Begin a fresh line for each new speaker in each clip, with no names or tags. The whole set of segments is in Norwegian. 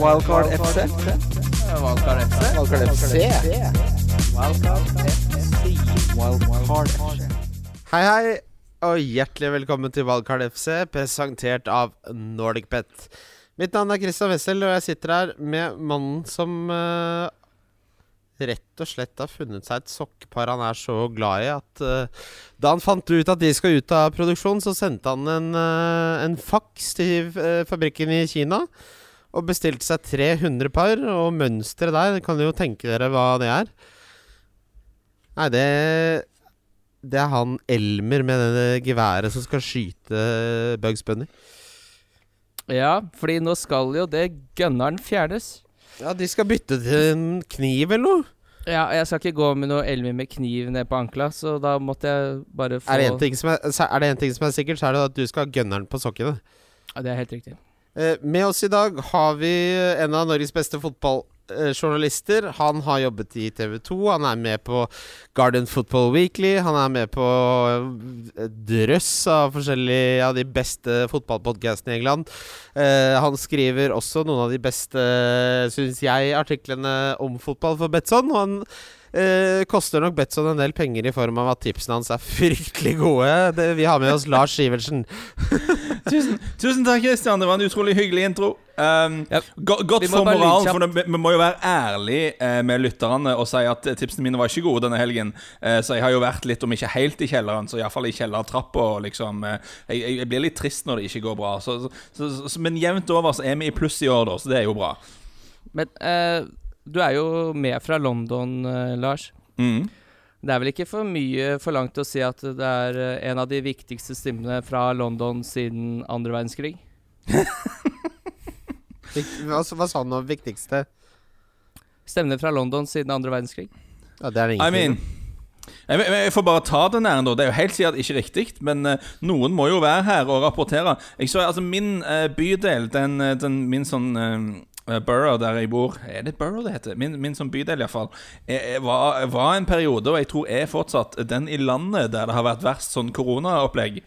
Wildcard FC.
Wildcard FC.
Wildcard FC. Wildcard FC.
Hei, hei, og hjertelig velkommen til Wildcard FC, presentert av NordicBet. Mitt navn er Christian Wessel, og jeg sitter her med mannen som uh, rett og slett har funnet seg et sokkepar han er så glad i at uh, da han fant ut at de skal ut av produksjon, så sendte han en, uh, en faks til fabrikken i Kina. Og bestilte seg 300 par, og mønsteret der kan du jo tenke dere hva det er. Nei, det Det er han Elmer med det geværet som skal skyte Bugs Bunny.
Ja, fordi nå skal jo det gunneren fjernes.
Ja, de skal bytte til en kniv eller noe.
Ja, jeg skal ikke gå med noe Elmer med kniv ned på ankla, så da måtte jeg bare få
Er det en ting ting som er sikkert, så er det at du skal ha gunneren på sokkene.
Ja, det er helt riktig.
Eh, med oss i dag har vi en av Norges beste fotballjournalister. Han har jobbet i TV 2. Han er med på Garden Football Weekly. Han er med på drøss av forskjellige av de beste fotballpodkastene i England. Eh, han skriver også noen av de beste, syns jeg, artiklene om fotball for Betson. Og han eh, koster nok Betson en del penger i form av at tipsene hans er fryktelig gode. Det, vi har med oss Lars Sivertsen.
Tusen, tusen takk, Christian. Det var en utrolig hyggelig intro. Um, go godt for moralen, for det, vi må jo være ærlige eh, med lytterne og si at tipsene mine var ikke gode denne helgen. Eh, så jeg har jo vært litt, om ikke helt i kjelleren, så iallfall i kjellertrappa. Liksom, eh, jeg, jeg blir litt trist når det ikke går bra. Så, så, så, så, men jevnt over så er vi i pluss i år, da, så det er jo bra.
Men eh, du er jo med fra London, eh, Lars.
Mm.
Det er vel ikke for mye forlangt å si at det er eh, en av de viktigste stemmene fra London siden andre verdenskrig?
Hva, hva sa han om Viktigste?
Stemmene fra London siden andre verdenskrig?
Ja, det er det
I mean jeg, jeg- får bare ta den her da. Det er jo helt sikkert ikke riktig, men eh, noen må jo være her og rapportere. Jeg så altså Min eh, bydel, den, den, min sånn eh, borough der jeg bor Er det Burrow det heter? Min, min som bydel, iallfall. Var, var en periode, og jeg tror er fortsatt, den i landet der det har vært verst sånn koronaopplegg.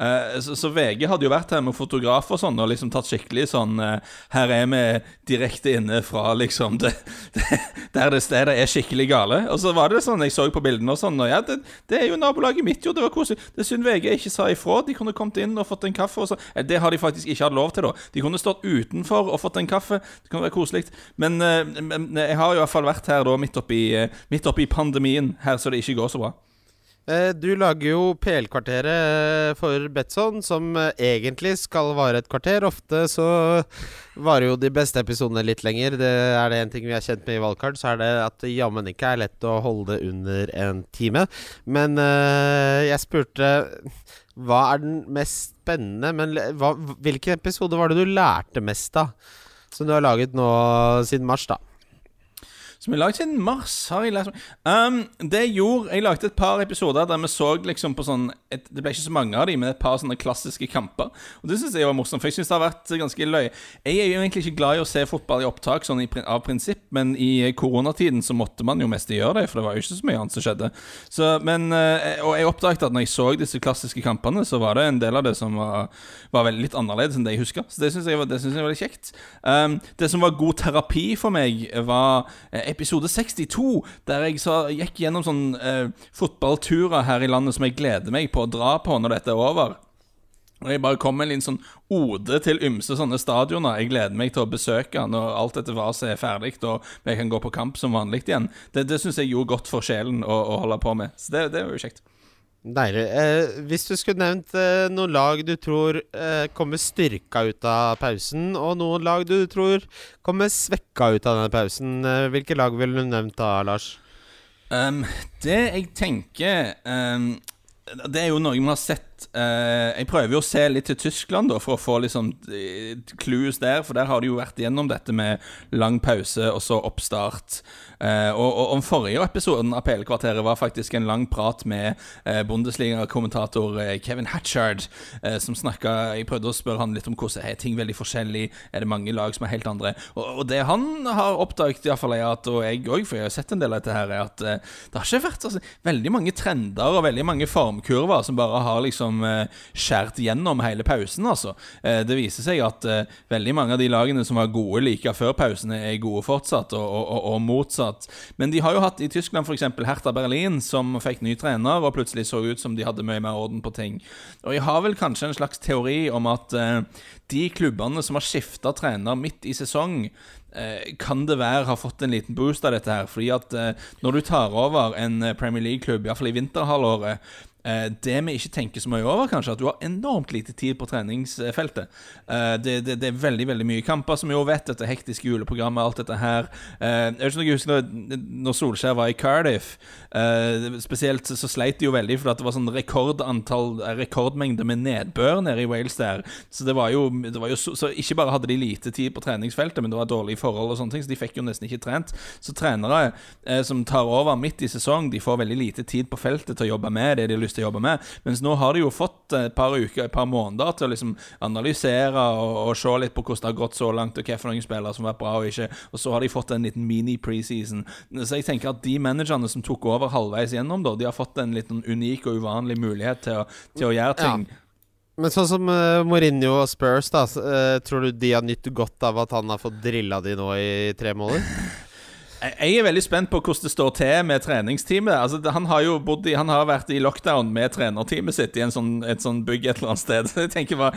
Eh, så, så VG hadde jo vært her med fotograf og sånn og liksom tatt skikkelig sånn eh, Her er vi direkte inne fra liksom det, det, Der det stedet er skikkelig gale. Og så var det sånn jeg så på bildene og sånn Og ja, det, det er jo nabolaget mitt, jo. Det var koselig. Det er synd VG ikke sa ifra. De kunne kommet inn og fått en kaffe. Og så. Eh, Det har de faktisk ikke hatt lov til, da. De kunne stått utenfor og fått en kaffe. Det kunne være koselig. Men, men jeg har jo i hvert fall vært her da midt oppi, midt oppi pandemien, her så det ikke går så bra.
Eh, Du lager jo PL-kvarteret for Betson, som eh, egentlig skal vare et kvarter. Ofte så varer jo de beste episodene litt lenger. Det er det en ting vi er kjent med i Valgkart, så er det at det jammen ikke er lett å holde det under en time. Men uh, jeg spurte hva er den mest spennende Men hva, hvilken episode var det du lærte mest av? Som du har laget nå siden mars, da.
Som jeg lagde siden mars, har jeg lært um, Det jeg gjorde Jeg lagde et par episoder der vi så liksom på sånn et, Det ble ikke så mange av dem, men et par sånne klassiske kamper. Og det syns jeg var morsomt, for jeg syns det har vært ganske løye. Jeg er jo egentlig ikke glad i å se fotball i opptak sånn i, av prinsipp, men i koronatiden så måtte man jo mest gjøre det, for det var jo ikke så mye annet som skjedde. Så, men, eh, og jeg oppdaget at når jeg så disse klassiske kampene, så var det en del av det som var, var litt annerledes enn det jeg husker. Så det syns jeg, synes jeg var veldig kjekt. Um, det som var god terapi for meg, var eh, episode 62, der jeg så, gikk gjennom sånne eh, fotballturer her i landet som jeg gleder meg på å dra på når dette er over. Og jeg bare kom med en liten sånn ode til ymse sånne stadioner jeg gleder meg til å besøke når alt dette vaset er ferdig og jeg kan gå på kamp som vanlig igjen. Det, det syns jeg gjorde godt for sjelen å, å holde på med. Så det, det var jo kjekt.
Deilig. Eh, hvis du skulle nevnt eh, noen lag du tror eh, kommer styrka ut av pausen, og noen lag du tror kommer svekka ut av denne pausen, eh, hvilke lag ville du nevnt da, Lars?
Um, det jeg tenker um, Det er jo noe vi har sett uh, Jeg prøver jo å se litt til Tyskland da for å få liksom eh, clues der, for der har de jo vært gjennom dette med lang pause og så oppstart. Eh, og, og om forrige episoden av PL-kvarteret var faktisk en lang prat med eh, Bundesliga-kommentator eh, Kevin Hatchard, som snakka Jeg prøvde å spørre han litt om hvordan er ting veldig forskjellig, er det mange lag som er helt andre? Og, og det han har oppdaget, i hvert fall er at, og jeg òg, for jeg har sett en del av dette her, er at det har ikke vært altså, veldig mange trender og veldig mange formkurver som bare har liksom skjært gjennom hele pausen, altså. Det viser seg at veldig mange av de lagene som var gode like før pausen, er gode fortsatt, og, og, og, og motsatt. Men de har jo hatt i Tyskland f.eks. Hertha Berlin, som fikk ny trener, og plutselig så ut som de hadde mye mer orden på ting. Og jeg har vel kanskje en slags teori om at eh, de klubbene som har skifta trener midt i sesong, eh, kan det være har fått en liten boost av dette her. Fordi at eh, når du tar over en eh, Premier League-klubb, iallfall i vinterhalvåret det vi ikke tenker så mye over, kanskje, at du har enormt lite tid på treningsfeltet. Eh, det, det, det er veldig veldig mye kamper, som vi jo vet, dette hektiske juleprogrammet, alt dette her. Eh, Jeg vet ikke om dere husker når- Solskjær var i Cardiff. eh, Spesielt så sleit de jo veldig, for det var sånn rekordantall eh, rekordmengde med nedbør nede i Wales der. Så det var jo, det var jo så, så ikke bare hadde de lite tid på treningsfeltet, men det var dårlige forhold og sånne ting, så de fikk jo nesten ikke trent. Så trenere eh, som tar over midt i sesong, de får veldig lite tid på feltet til å jobbe med det de har lyst til å jobbe med. Mens nå har de jo fått et par uker, et par måneder til å liksom analysere og, og se litt på hvordan det har gått så langt, og noen spillere som har vært bra og ikke. Og så har de fått en liten mini-preseason. Så jeg tenker at de managerne som tok over halvveis gjennom, da, de har fått en liten unik og uvanlig mulighet til å, til å gjøre
Ja.
ting.
Men sånn som uh, Mourinho og Spurs, da. eh, tror du de har nytt godt av at han har fått drilla de nå i tre måneder?
Jeg er veldig spent på hvordan det står til med treningsteamet. Altså, han har jo bodd i, Han har vært i lockdown med trenerteamet sitt i en sånn, et sånn bygg et eller annet sted. Så jeg tenker bare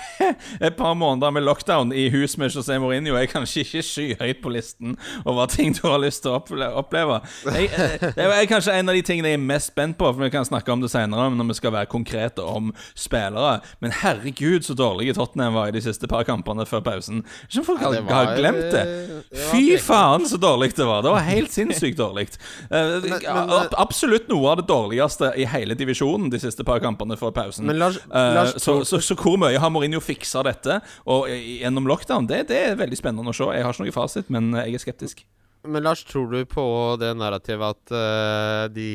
Et par måneder med lockdown i hus med José Mourinho er kanskje ikke skyhøyt på listen over ting du har lyst til å oppleve. Jeg, eh, det er kanskje en av de tingene jeg er mest spent på, for vi kan snakke om det senere når vi skal være konkrete om spillere. Men herregud, så dårlige Tottenham var i de siste par kampene før pausen. Ikke om folk har, har glemt det.
det
Fy faen, så dårlig det var. Det var helt sinnssykt dårlig. Eh, ab- absolutt noe av det dårligste i hele divisjonen de siste par kampene før pausen.
Men Lars,
uh,
Lars
så, så, så hvor mye har Mourinho fiksa dette og gjennom lockdown? Det, det er veldig spennende å se. Jeg har ikke noe fasit, men eh, jeg er skeptisk.
Men Lars, tror du på det narrativet at uh, de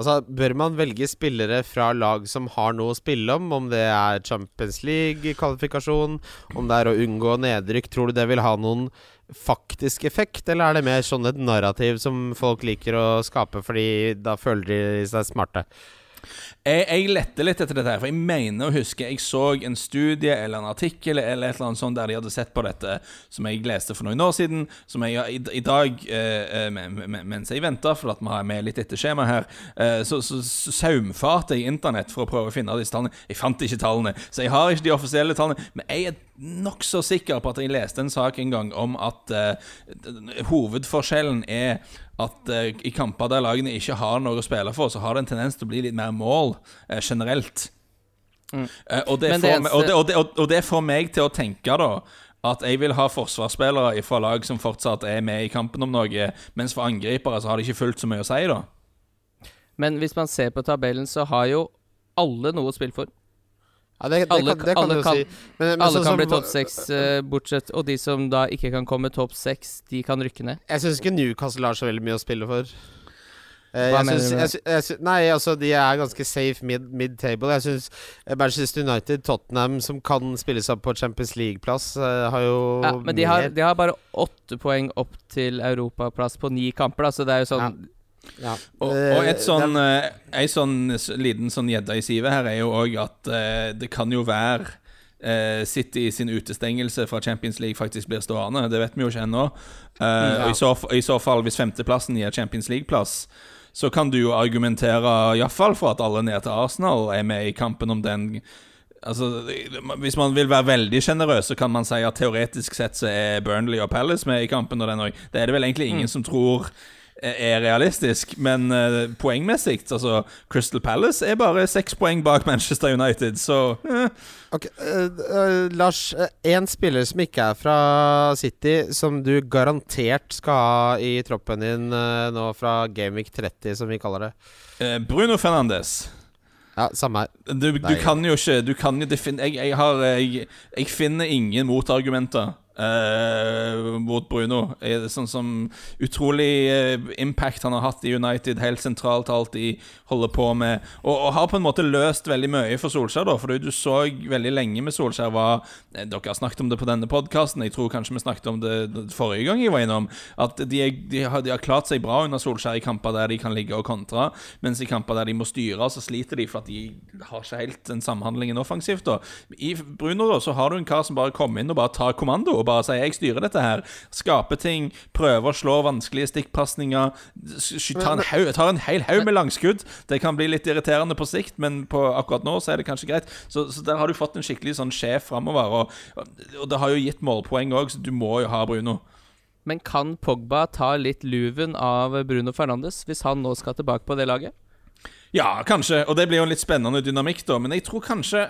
Altså, Bør man velge spillere fra lag som har noe å spille om? Om det er Champions League-kvalifikasjon, om det er å unngå nedrykk? Tror du det vil ha noen faktisk effekt, eller er det mer sånn et narrativ som folk liker å skape fordi da føler de seg smarte?
Jeg, jeg lette litt etter dette, her, for jeg mener å huske jeg så en studie eller en artikkel eller et eller annet sånt der de hadde sett på dette, som jeg leste for noen år siden, som jeg i, i dag, eh, eh, me- me- mens jeg venta, for at vi har med litt etter skjema her, eh, så, så, så saumfarte jeg internett for å prøve å finne disse tallene. Jeg fant ikke tallene, så jeg har ikke de offisielle tallene, men jeg er nokså sikker på at jeg leste en sak en gang om at uh, hovedforskjellen er at uh, i kamper der lagene ikke har noe å spille for, så har det en tendens til å bli litt mer mål uh, generelt.
Mm.
Og, det får, meg- og, det, og, det, og, og det får meg til å tenke da at jeg vil ha forsvarsspillere fra lag som fortsatt er med i kampen om noe, mens for angripere så har det ikke fullt så mye å si, da.
Men hvis man ser på tabellen, så har jo alle noe å spille for.
Ja, det, det,
Alle-
kan, det kan
alle
du
kan-
si. Men, men
Alle
så,
kan bli topp seks, uh, bortsett Og de som da ikke kan komme topp seks, de kan rykke ned.
Jeg syns ikke Newcastle har så veldig mye å spille for. Uh,
Hva mener
synes,
du med
jeg jeg, jeg Nei, altså, de er ganske safe mid- mid-table. jeg syns Manchester United, Tottenham, som kan spille seg på Champions League-plass, uh, har jo
Ja, men de har, de har bare åtte poeng opp til europaplass på ni kamper, da, så det er jo sånn
ja.
Og,
Eh,
og et sånn,
det
eh, sånn liten sånn gjedde i sivet her er jo òg at eh, det kan jo være City sin utestengelse fra Champions League faktisk blir stående. Det vet vi jo ikke ennå. Eh,
Ja.
i, så, I så fall, hvis femteplassen gir Champions League-plass, så kan du jo argumentere iallfall for at alle ned til Arsenal er med i kampen om den Altså, Hvis man vil være veldig sjenerøs, så kan man si at teoretisk sett så er Burnley og Palace med i kampen. Og den også. Det er det vel egentlig ingen som tror er realistisk, men uh, poengmessig Altså, Crystal Palace er bare seks poeng bak Manchester United, så eh.
okay, uh, eh, Lars, én spiller som ikke er fra City, som du garantert skal ha i troppen din eh, nå fra Gameweek 30, som vi kaller det.
Eh, Bruno Fernandes.
Ja, samme her.
Du, du kan jo ikke Du kan jo jeg, jeg, har, jeg, jeg finner ingen motargumenter eh, mot Bruno. Sånn som utrolig eh, impact han har hatt i United, helt sentralt alt de holder på med. Og, og har på en måte løst veldig mye for Solskjær, da. For du så veldig lenge med Solskjær var eh, Dere har snakket om det på denne podkasten, jeg tror kanskje vi snakket om det forrige gang jeg var innom. At de, er, de, har, de har klart seg bra under Solskjær i kamper der de kan ligge og kontre, mens i kamper der de må styre, så sliter de for at de har ikke helt den samhandlingen offensivt. da I Bruno da, så har du en kar som bare kommer inn og bare tar kommando og bare sier 'jeg styrer dette her'. Skaper ting, prøver å slå vanskelige stikkpasninger. Tar en, haug, tar en hel haug med langskudd. Det kan bli litt irriterende på sikt, men på akkurat nå så er det kanskje greit. Så, så der har du fått en skikkelig sånn sjef framover, og, og det har jo gitt målpoeng òg, så du må jo ha Bruno.
Men kan Pogba ta litt luven av Bruno Fernandes hvis han nå skal tilbake på det laget?
Ja, kanskje. Og det blir jo en litt spennende dynamikk, da. Men jeg tror kanskje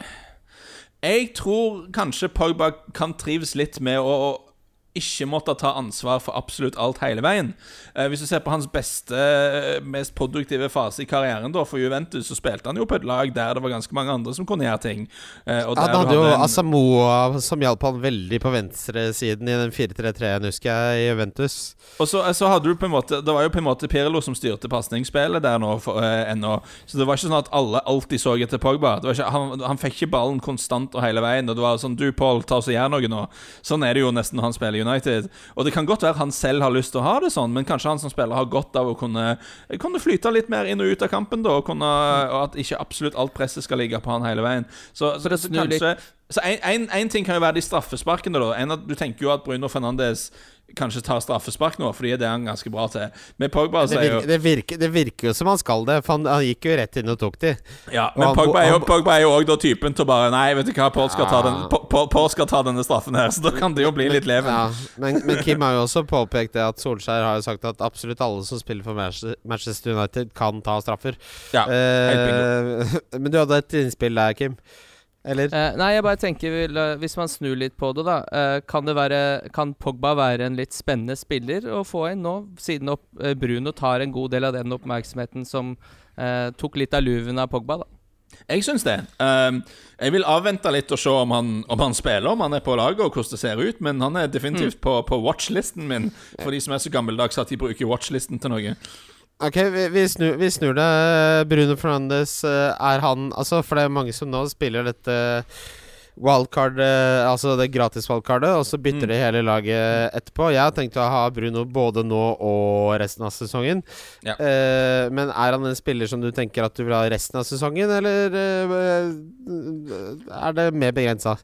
Jeg tror kanskje Pogba kan trives litt med å ikke måtte ta ansvar for absolutt alt hele veien. Eh, hvis du ser på hans beste, eh, mest produktive fase i karrieren da for Juventus, så spilte han jo på et lag der det var ganske mange andre som kunne gjøre ting. Eh,
Han hadde jo
en-
Asamoa som hjalp han veldig på venstresiden i den 4-3-3-en, husker jeg, i Juventus.
Og så, så hadde du på en måte Det var jo på en måte Pirlo som styrte pasningsspillet der nå for, eh, ennå. Så det var ikke sånn at alle alltid så etter Pogba. Det var ikke, han, han fikk ikke ballen konstant og hele veien. Og det var sånn Du, Paul, ta oss og gjør noe nå. Sånn er det jo nesten når han spiller United. Og det kan godt være han selv har lyst til å ha det sånn, men kanskje han som spiller har godt av å kunne, kunne flyte litt mer inn og ut av kampen, da. Og, kunne, og at ikke absolutt alt presset skal ligge på han hele veien. Så, så,
det,
så kanskje så en, ting kan jo være de straffesparkene. da en, Du tenker jo at Bruno Fernandes kanskje tar straffespark nå, Fordi det er han ganske bra til. Men Pogba
Det
er
virker, det, virker, det virker jo som han skal det, for han, han gikk jo rett inn og tok de.
ja, Men
han-
Pogba er jo,
han-
Pogba er jo også da typen til å bare Nei, vet du hva, Paul skal, ta den,
Ja.
Pa- Pa- Paul skal ta denne straffen her. Så da kan det jo bli litt leven.
Ja, men, men Kim har jo også påpekt det at Solskjær har jo sagt at absolutt alle som spiller for Manchester- Manchester United, kan ta straffer.
Ja, helt
eh, men du hadde et innspill der, Kim. Eller?
Eh, nei, jeg bare tenker eh, Hvis man snur litt på det, da. eh, kan, det være, kan Pogba være en litt spennende spiller å få inn nå, siden opp, eh, Bruno tar en god del av den oppmerksomheten som eh, tok litt av luven av Pogba? da
Jeg syns det. Um, jeg vil avvente litt og se om han, om han spiller, om han er på laget og hvordan det ser ut. Men han er definitivt på, på watchlisten min, for de som er så gammeldags at de bruker watchlisten til noe.
Ok, vi, vi, snur, vi snur det. Bruno Fernandes, eh, er han Altså, for det er mange som nå spiller dette wildcard, eh, altså det gratis-wildcardet, og så bytter
Mm.
de hele laget etterpå. Jeg har tenkt å ha Bruno både nå og resten av sesongen.
Ja.
Eh, men er han en spiller som du tenker at du vil ha resten av sesongen, eller eh, er det mer begrensa?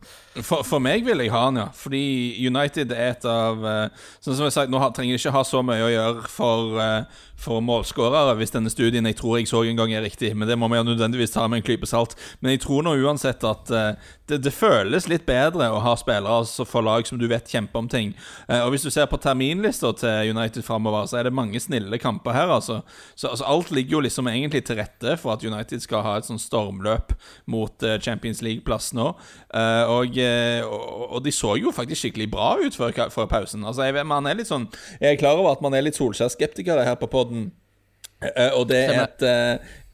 For, for meg vil jeg ha han, ja. Fordi United er et av eh, Sånn som jeg har sagt, Nå trenger jeg ikke ha så mye å gjøre for, eh, for målskårere, hvis denne studien jeg tror jeg så en gang er riktig. Men det må vi nødvendigvis ta med en klype salt. Men jeg tror nå uansett at det, det føles litt bedre å ha spillere altså for lag som du vet kjemper om ting. Eh, og hvis du ser på terminlista til United framover, så er det mange snille kamper her, altså. Så altså, alt ligger jo liksom egentlig til rette for at United skal ha et sånn stormløp mot eh, Champions League-plass nå. Eh, og, og, de så jo faktisk skikkelig bra ut før, før pausen. Altså, jeg, man er litt sånn Jeg er klar over at man er litt Solskjær-skeptikere her på podden. Eh, og det er et,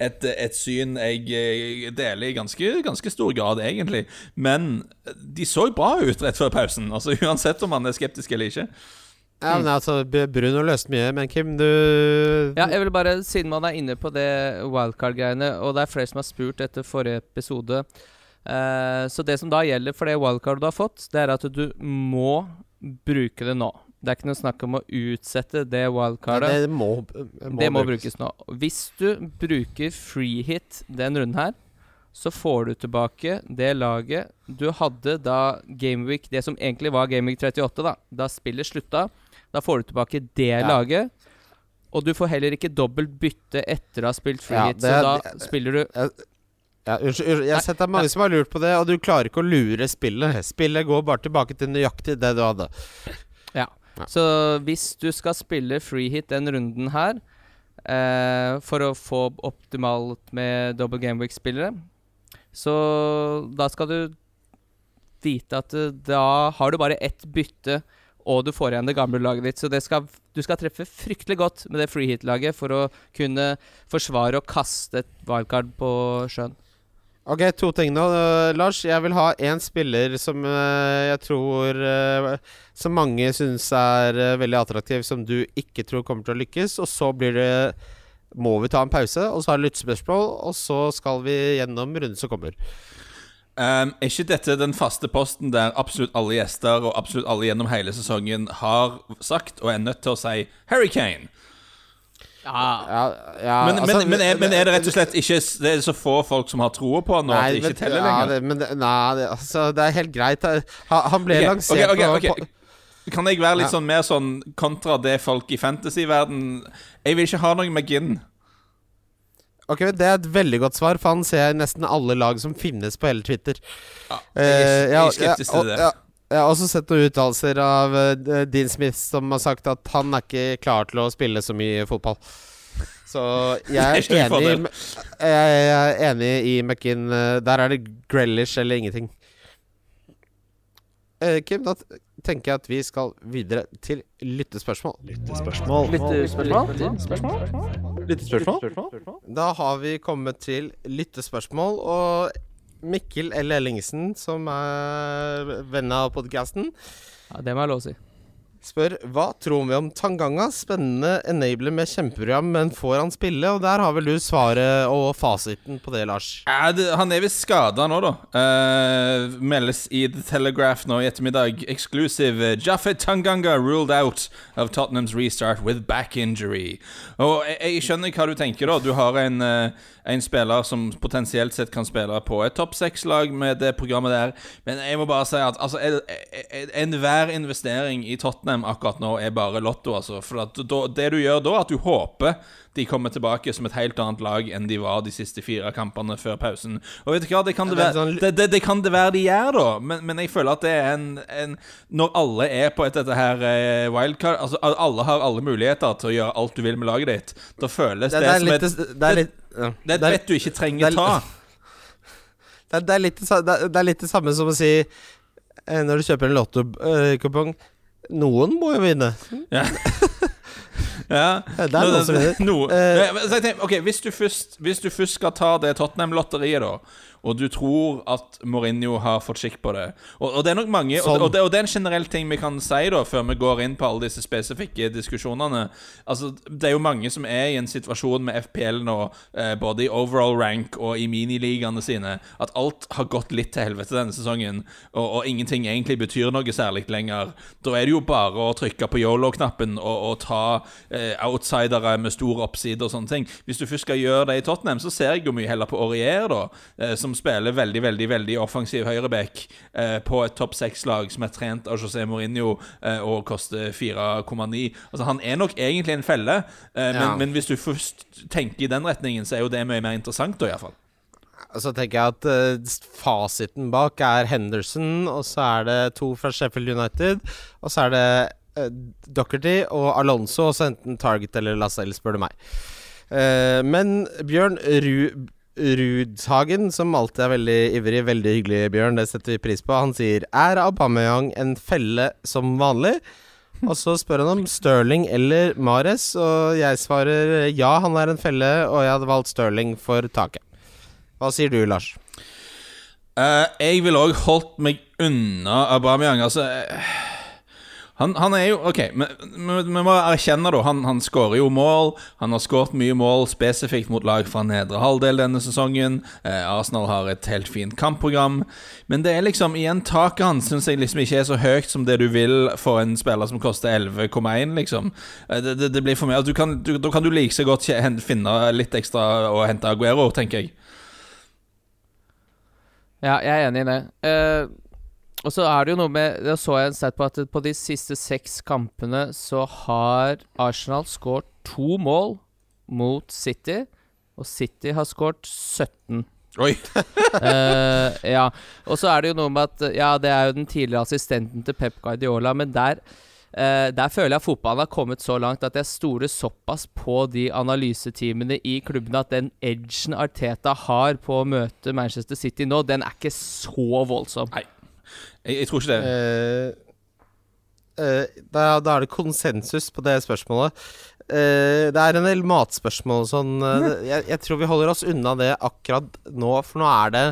et, et syn jeg eh, deler i ganske, ganske stor grad, egentlig. Men de så bra ut rett før pausen, Altså uansett om man er skeptisk eller ikke.
Ja, men altså, B- Bruno løste mye, men Kim, du
Ja, jeg vil bare, Siden man er inne på det wildcard-greiene, og det er flere som har spurt etter forrige episode uh, Så det som da gjelder for det wildcard du har fått, det er at du må bruke det nå. Det er ikke noe snakk om å utsette det wildcardet.
det må,
det må brukes nå. Hvis du bruker free hit den runden her, så får du tilbake det laget du hadde da Gameweek Det som egentlig var Gameweek 38, da. Da spillet slutta. Da får du tilbake det
Ja.
laget. Og du får heller ikke dobbelt bytte etter å ha spilt free
Ja,
hit. Så da
det-
spiller du
Ja, unnskyld, unnskyld. Jeg har sett det er mange som har lurt på det, og du klarer ikke å lure spillet. Spillet går bare tilbake til nøyaktig det du hadde.
Ja.
Ja.
Så hvis du skal spille free hit den runden her, eh, for å få optimalt med double gameweek-spillere, så da skal du vite at eh, da har du bare ett bytte, og du får igjen det gamle laget ditt. Så skal, du skal treffe fryktelig godt med det free hit-laget for å kunne forsvare og kaste et wildcard på sjøen.
Ok, to ting nå, øh, Lars. Jeg vil ha én spiller som øh, jeg tror øh, Som mange syns er veldig attraktiv, som du ikke tror kommer til å lykkes. Og så blir det Må vi ta en pause, og så har vi lyttespørsmål, og så skal vi gjennom runden som kommer.
Um, er ikke dette den faste posten der absolutt alle gjester og absolutt alle gjennom hele sesongen har sagt og er nødt til å si Harry Kane?
Ja,
Ja, ja,
Men,
altså,
men, men, er, men er det rett og slett ikke Det er så få folk som har troa på han nå at det ikke teller
ja,
lenger?
det, men det, nei, det, altså, det er helt greit. Han, ble
okay,
lansert
okay,
okay,
okay. Kan jeg være litt
Ja.
sånn mer sånn kontra det folk i fantasy-verden Jeg vil ikke ha noe med
Ginn. Ok, men Det er et veldig godt svar, for han ser nesten alle lag som finnes på hele Twitter.
Ja,
Eh,
jeg er, jeg er skeptisk
ja,
til det.
Jeg har også sett noen uttalelser av uh, Dean Smith som har sagt at han er ikke klar til å spille så mye fotball. Så jeg
er
er enig, i- jeg er enig i McInn. eh, Der er det Grellish eller ingenting. Uh, Kim, da tenker jeg at vi skal videre til lyttespørsmål.
lyttespørsmål. Lyttespørsmål.
Da har vi kommet til lyttespørsmål, og Mikkel L. Ellingsen, som er venn av podkasten,
ja, det må jeg lov å si.
Spør hva tror vi om Tanganga? Spennende enabler med kjempeprogram, men får han spille? Og der har vel du svaret og fasiten på det, Lars.
Ja, det, han er visst skada nå, da. Uh, meldes i The Telegraph nå i ettermiddag. Exclusive. Jaffet Tanganga ruled out of Tottenhams restart with back injury. Og jeg, jeg skjønner hva du tenker, da. Du har en, uh, en spiller som potensielt sett kan spille på et topp seks-lag med det programmet der. Men jeg må bare si at altså, en- en- enhver investering i Tottenham akkurat nå er bare lotto, altså. For det du gjør da, er at du håper de kommer tilbake som et helt annet lag enn de var de siste fire kampene før pausen. Og vet du hva, det kan det,
Ja,
være,
sånn-
det, det, det kan det være de gjør, da. Men, men jeg føler at det er en, en Når alle er på et dette her eh, wildcard Altså alle har alle muligheter til å gjøre alt du vil med laget ditt. Da føles
Det,
som et
det, er litt ja.
Det et
er,
du ikke trenger
er-
ta.
det, er, litt, det, er, litt det samme som å si eh, når du kjøper en lottokupong Noen må jo vinne.
Ja. ja.
Det er noen som vinner.
Noe.
Eh,
tenker, ok, hvis du, først, hvis du først skal ta det Tottenham-lotteriet, da, og du tror at Mourinho har fått skikk på det Og, og det er nok mange og, og, det, og det er en generell ting vi kan si, da, før vi går inn på alle disse spesifikke diskusjonene. Altså, Det er jo mange som er i en situasjon med FPL nå, eh, både i overall rank og i miniligaene sine, at alt har gått litt til helvete denne sesongen, og, og ingenting egentlig betyr noe særlig lenger. Da er det jo bare å trykke på yolo-knappen og, og ta eh, outsidere med stor oppside og sånne ting. Hvis du først skal gjøre det i Tottenham, så ser jeg jo mye heller på Aurier, da, eh, som spiller veldig, veldig veldig offensiv høyreback eh, på et topp seks-lag som er trent av José Mourinho og koster 4,9. Altså, han er nok egentlig en felle, eh, men,
Ja.
men hvis du først tenker i den retningen, så er jo det mye mer interessant, da, iallfall.
Så tenker jeg at uh, fasiten bak er Henderson, og så er det to fra Sheffield United, og så er det uh, Dockerty og Alonso, og så enten Target eller Lascelles, spør du meg. Uh, men Bjørn Ru Rudhagen, som alltid er veldig ivrig, veldig hyggelig, Bjørn, det setter vi pris på, han sier Er Aubameyang en felle som vanlig? Og så spør han om Sterling eller Mares, og jeg svarer ja, han er en felle, og jeg hadde valgt Sterling for taket. Hva sier du, Lars?
Uh, jeg ville òg holdt meg unna Aubameyang. Altså eh, han, han er jo OK, vi må erkjenne, da. Han, han skårer jo mål. Han har skåret mye mål spesifikt mot lag fra nedre halvdel denne sesongen. Eh, Arsenal har et helt fint kampprogram. Men det er liksom igjen taket hans syns jeg liksom ikke er så høyt som det du vil for en spiller som koster 11,1, liksom. Eh, det, det, det blir for mye. Altså, du kan, du, da kan du like så godt finne litt ekstra og hente Aguero, tenker jeg.
Ja, jeg er enig i det. Eh, og så er det jo noe med Da så jeg en stat på at på de siste seks kampene så har Arsenal skåret to mål mot City, og City har skåret 17.
Oi.
uh, ja. Og så er det jo noe med at Ja, det er jo den tidligere assistenten til Pep Guardiola, men der uh, der føler jeg fotballen har kommet så langt at jeg stoler såpass på de analyseteamene i klubbene at den edgen Arteta har på å møte Manchester City nå, den er ikke så voldsom.
Jeg, jeg tror ikke det.
Uh, uh, da, da er det konsensus på det spørsmålet. Uh, Det er en del matspørsmål og sånn. eh, jeg, jeg tror vi holder oss unna det akkurat nå, for nå er det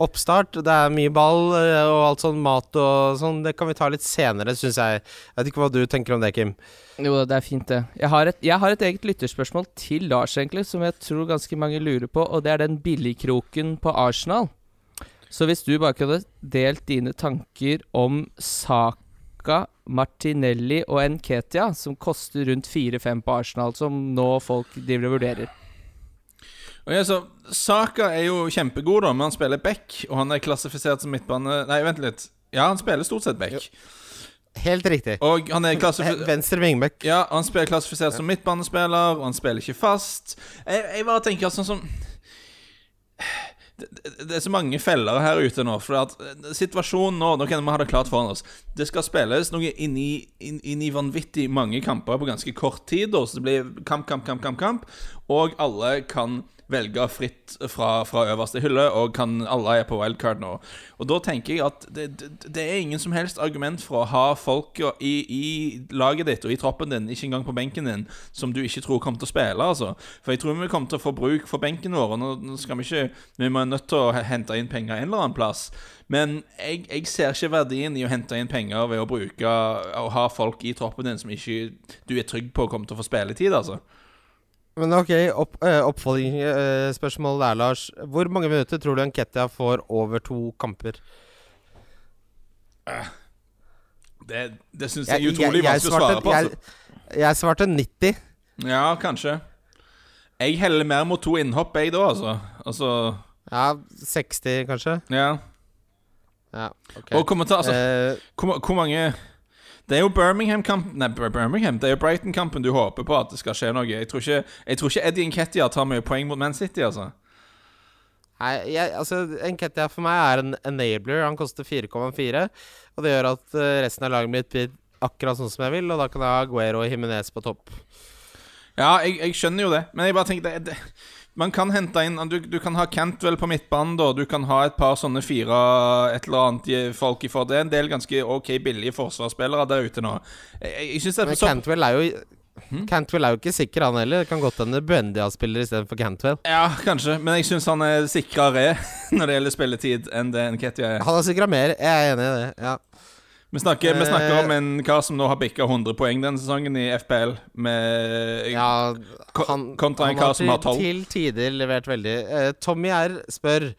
oppstart. Det er mye ball og alt sånn mat og sånn. Det kan vi ta litt senere, syns jeg. Jeg vet ikke hva du tenker om det, Kim.
Jo, det er fint, det. Jeg har, et, jeg har et eget lytterspørsmål til Lars, egentlig, som jeg tror ganske mange lurer på, og det er den billigkroken på Arsenal. Så hvis du bare kunne delt dine tanker om Saka, Martinelli og Nketia, som koster rundt 4-5 på Arsenal, som nå folk driver og vurderer.
Okay, så Saka er jo kjempegod, da, men han spiller back, og han er klassifisert som midtbane Nei, vent litt. Ja, han spiller stort sett back.
Helt riktig.
Og han er klassifisert
Venstre vingbekk.
Ja, han spiller klassifisert som midtbanespiller, og han spiller ikke fast. Jeg, jeg bare tenker sånn som det, er så mange feller her ute nå. For at eh, situasjonen nå Nå kan vi ha det klart foran oss. Det skal spilles noe inn i, inn, inn vanvittig mange kamper på ganske kort tid. Da, så det blir kamp, kamp, kamp, kamp, kamp. Og alle kan velge fritt fra, fra øverste hylle, og kan, alle er på wildcard nå. Og da tenker jeg at det, det, er ingen som helst argument for å ha folk i, i laget ditt og i troppen din, ikke engang på benken din, som du ikke tror kommer til å spille, altså. For jeg tror vi kommer til å få bruk for benken vår, og nå skal vi ikke Vi må nødt til å hente inn penger en eller annen plass. Men jeg, jeg ser ikke verdien i å hente inn penger ved å bruke Å ha folk i troppen din som ikke du er trygg på kommer til å få spilletid, altså.
Men ok, opp, eh, oppfølgingsspørsmål der, Lars. Hvor mange minutter tror du Nketia får over to kamper?
Det, det syns jeg er utrolig
jeg
vanskelig å svare på. Altså.
jeg svarte 90.
Ja, kanskje. Jeg heller mer mot to innhopp, jeg, da, altså. Altså,
Ja, 60 kanskje?
ja.
Ja, okay.
Og kommentar, altså,
Eh,
hvor, hvor mange Det er jo Birmingham-kampen Nei, Birmingham Det er jo Brighton-kampen du håper på at det skal skje noe. Jeg tror ikke, jeg tror ikke Eddie Nketiah tar mye poeng mot Man City, altså.
nei, jeg, altså Nketia for meg er en enabler. Han koster 4,4. Og det gjør at eh, resten av laget mitt blir akkurat sånn som jeg vil, og da kan jeg ha Aguero og Jimenez på topp.
Ja, jeg, jeg skjønner jo det, men jeg bare tenker det, det, Man kan hente inn du, du kan ha Cantwell på midtbanen, da. Du kan ha et par sånne fire et eller annet folk i for Det er en del ganske ok billige forsvarsspillere der ute nå. Jeg, jeg, synes det
Men
er så,
Cantwell er jo
Hmm?
Cantwell er jo ikke sikker, han heller. Det kan godt hende Buendia spiller istedenfor Cantwell.
Ja, kanskje, men jeg syns han er sikrere når det gjelder spilletid, enn det Nketia er.
Han har sikra mer, jeg er enig i det. Ja.
Vi snakker, vi snakker
Eh.
om en kar som nå har bikka 100 poeng denne sesongen i FPL, med
Ja, han,
kontra en kar som har 12.
Til tider levert veldig. Eh, Tommy R spør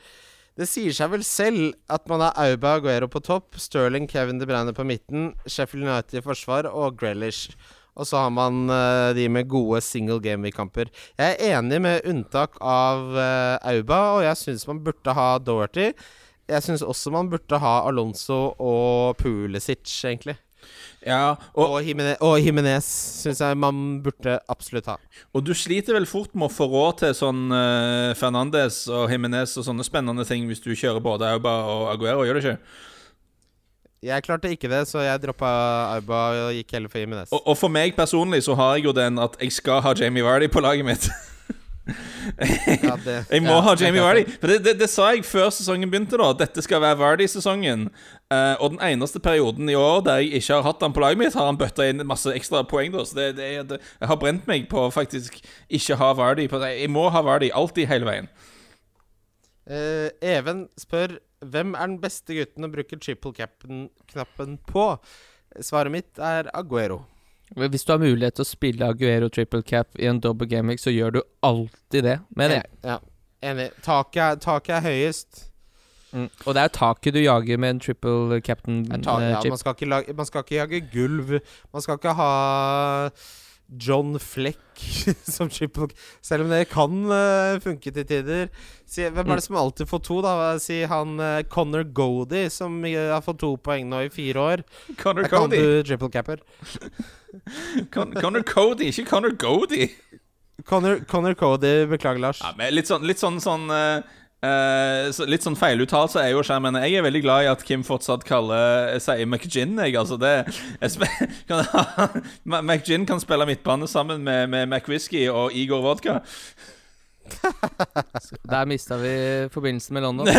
Det sier seg vel selv at man har Auba Aguero på topp, Sterling, Kevin De Bruyne på midten, Sheffield United i forsvar og Grealish. Og så har man uh, de med gode single game week-kamper. Jeg er enig med unntak av uh, Auba, og jeg syns man burde ha Doherty. Jeg syns også man burde ha Alonso og Pulisic, egentlig.
Ja, og,
Og, Jimenez, Jimenez syns jeg man burde absolutt ha.
og du sliter vel fort med å få råd til sånn uh, Fernandes og Jimenez og sånne spennende ting hvis du kjører både Auba og Aguero, gjør du ikke?
Jeg klarte ikke det, så jeg droppa Auba og gikk heller for Jimenez.
Og, og for meg personlig så har jeg jo den at jeg skal ha Jamie Vardy på laget mitt.
Ja, det-
Jeg må
ja,
ha Jamie. Vardy. For det, det, det sa jeg før sesongen begynte, da. Dette skal være Vardy-sesongen. Uh, og den eneste perioden i år der jeg ikke har hatt han på laget mitt, har han bøtta inn masse ekstra poeng. da Så det, det, det, jeg har brent meg på faktisk ikke ha Vardy. Jeg må ha Vardy alltid, hele veien.
Uh, Even spør hvem er den beste gutten å bruke triple cap-knappen på. Svaret mitt er Aguero.
Hvis du har mulighet til å spille Aguero triple cap i en double gaming, så gjør du alltid det, mener jeg.
Ja, enig. Taket taket er høyest.
Mm. Og det er jo taket du jager med en triple
captain-chip.
eh,
ja, man, skal lage, man skal ikke jage gulv. Man skal ikke ha John Fleck som triple Selv om det kan uh, funke til tider. Si, hvem er det som alltid får to, da? Si han uh, Connor Godey, som uh, har fått to poeng nå i fire år.
Connor
Der kan
Cody.
du triple capper.
Con Connor Cody, ikke Connor Cody.
Connor, Connor Cody, beklager, Lars.
Ja, men litt sånn, litt sånn, sånn eh, eh, så Litt sånn feiluttalelse er jo skjermen. Jeg er veldig glad i at Kim fortsatt kaller sier McGinn. Jeg, altså det jeg kan, McGinn kan spille midtbane sammen med, med McWhisky og Igor Vodka.
Der mista vi forbindelsen med London.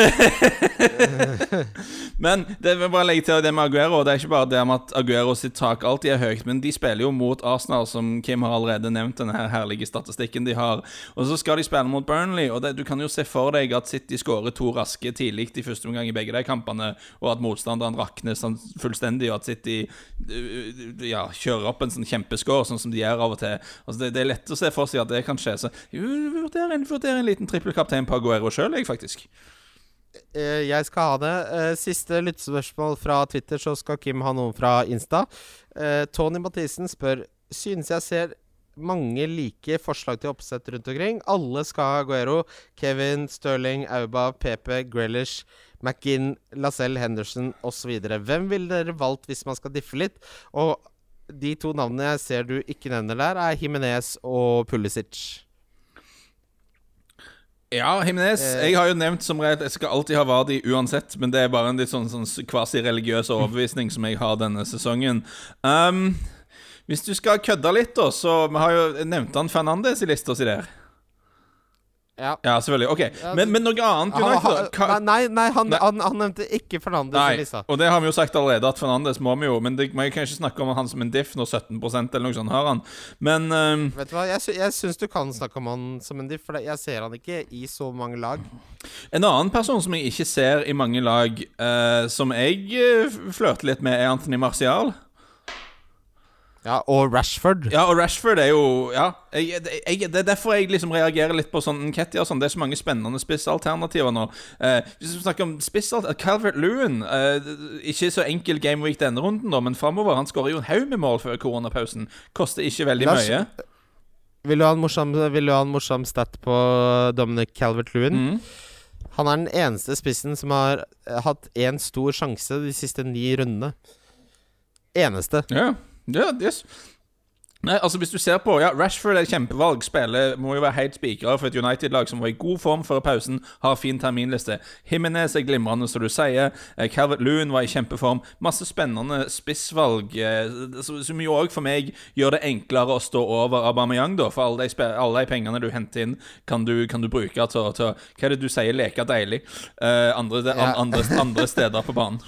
Men det vil bare legge til det med Aguero. Det er ikke bare det med at Aguero sitt tak alltid er høyt, men de spiller jo mot Arsenal, som Kim har allerede nevnt, den her herlige statistikken de har. Og så skal de spille mot Burnley, og det, du kan jo se for deg at City skårer to raske tidlig i første omgang i begge de kampene, og at motstanderen rakner sånn fullstendig, og at City uh, ja, kjører opp en sånn kjempeskår, sånn som de gjør av og til. Altså det, det er lett å se for seg at det kan skje. Så jeg vurderer en, vurderer en liten trippelkaptein på Aguero sjøl, jeg, faktisk.
Eh, jeg skal ha det. Eh, siste lyttespørsmål fra Twitter, så skal Kim ha noen fra Insta. Eh, Tony Mathisen spør Synes jeg ser mange like forslag til oppsett rundt omkring. Alle skal ha Aguero. Kevin, Sterling, Auba, Pepe, Grealish, McGinn, Lacelle, Henderson osv. Hvem ville dere valgt hvis man skal diffe litt? Og de to navnene jeg ser du ikke nevner der, er Himinez og Pulisic.
Ja, Jimenez.
Eh.
Jeg har jo nevnt som regel Jeg skal alltid ha Vardi uansett, men det er bare en litt sånn, sånn kvasi-religiøs overbevisning som jeg har denne sesongen. Um, hvis du skal kødde litt, da, så Vi har jo nevnt han Fernandes i lista si der.
Ja.
Ja, selvfølgelig. Ok. Men, men noe annet United, da? Hva-
nei, nei, han,
Nei.
Han, han nevnte ikke Fernandes
Nei,
lista.
og det har vi jo sagt allerede, at Fernandes må vi jo Men det, man kan ikke snakke om han som en diff når 17% eller noe sånt har han. Men um,
Vet du hva, Jeg, sy jeg syns du kan snakke om han som en diff, for jeg ser han ikke i så mange lag.
en annen person som jeg ikke ser i mange lag, uh, som jeg uh, flørter litt med, er Anthony Martial.
Ja, Og Rashford.
Ja, og Rashford er jo Ja. Jeg, jeg, det er derfor jeg liksom reagerer litt på sånn Ketty og sånn. Det er så mange spennende spissalternativer nå. Eh, hvis vi snakker om spissalternativer Calvert Lewin eh, Ikke så enkel gameweek denne runden, da, men framover. Han skårer jo en haug med mål før koronapausen. Koster ikke veldig
Lars-
mye.
Vil du ha en morsom, vil du ha en morsom stat på Dominic Calvert-Lewin?
Mm.
Han er den eneste spissen som har eh, hatt én stor sjanse de siste ni rundene. Eneste.
Ja, ja, yes. Nei, altså Hvis du ser på Ja, Rashford er kjempevalg. Spiller må jo være helt spikra for et United-lag som var i god form før pausen, har fin terminliste. Jimenez er glimrende, som du sier. Eh, Calvert Loon var i kjempeform. Masse spennende spissvalg, eh, som jo òg for meg gjør det enklere å stå over Aubameyang, da. For alle de, alle de pengene du henter inn, kan du, kan du bruke til, til Hva er det du sier? Leke deilig. Eh, andre, an,
Ja.
andre, andre steder på banen.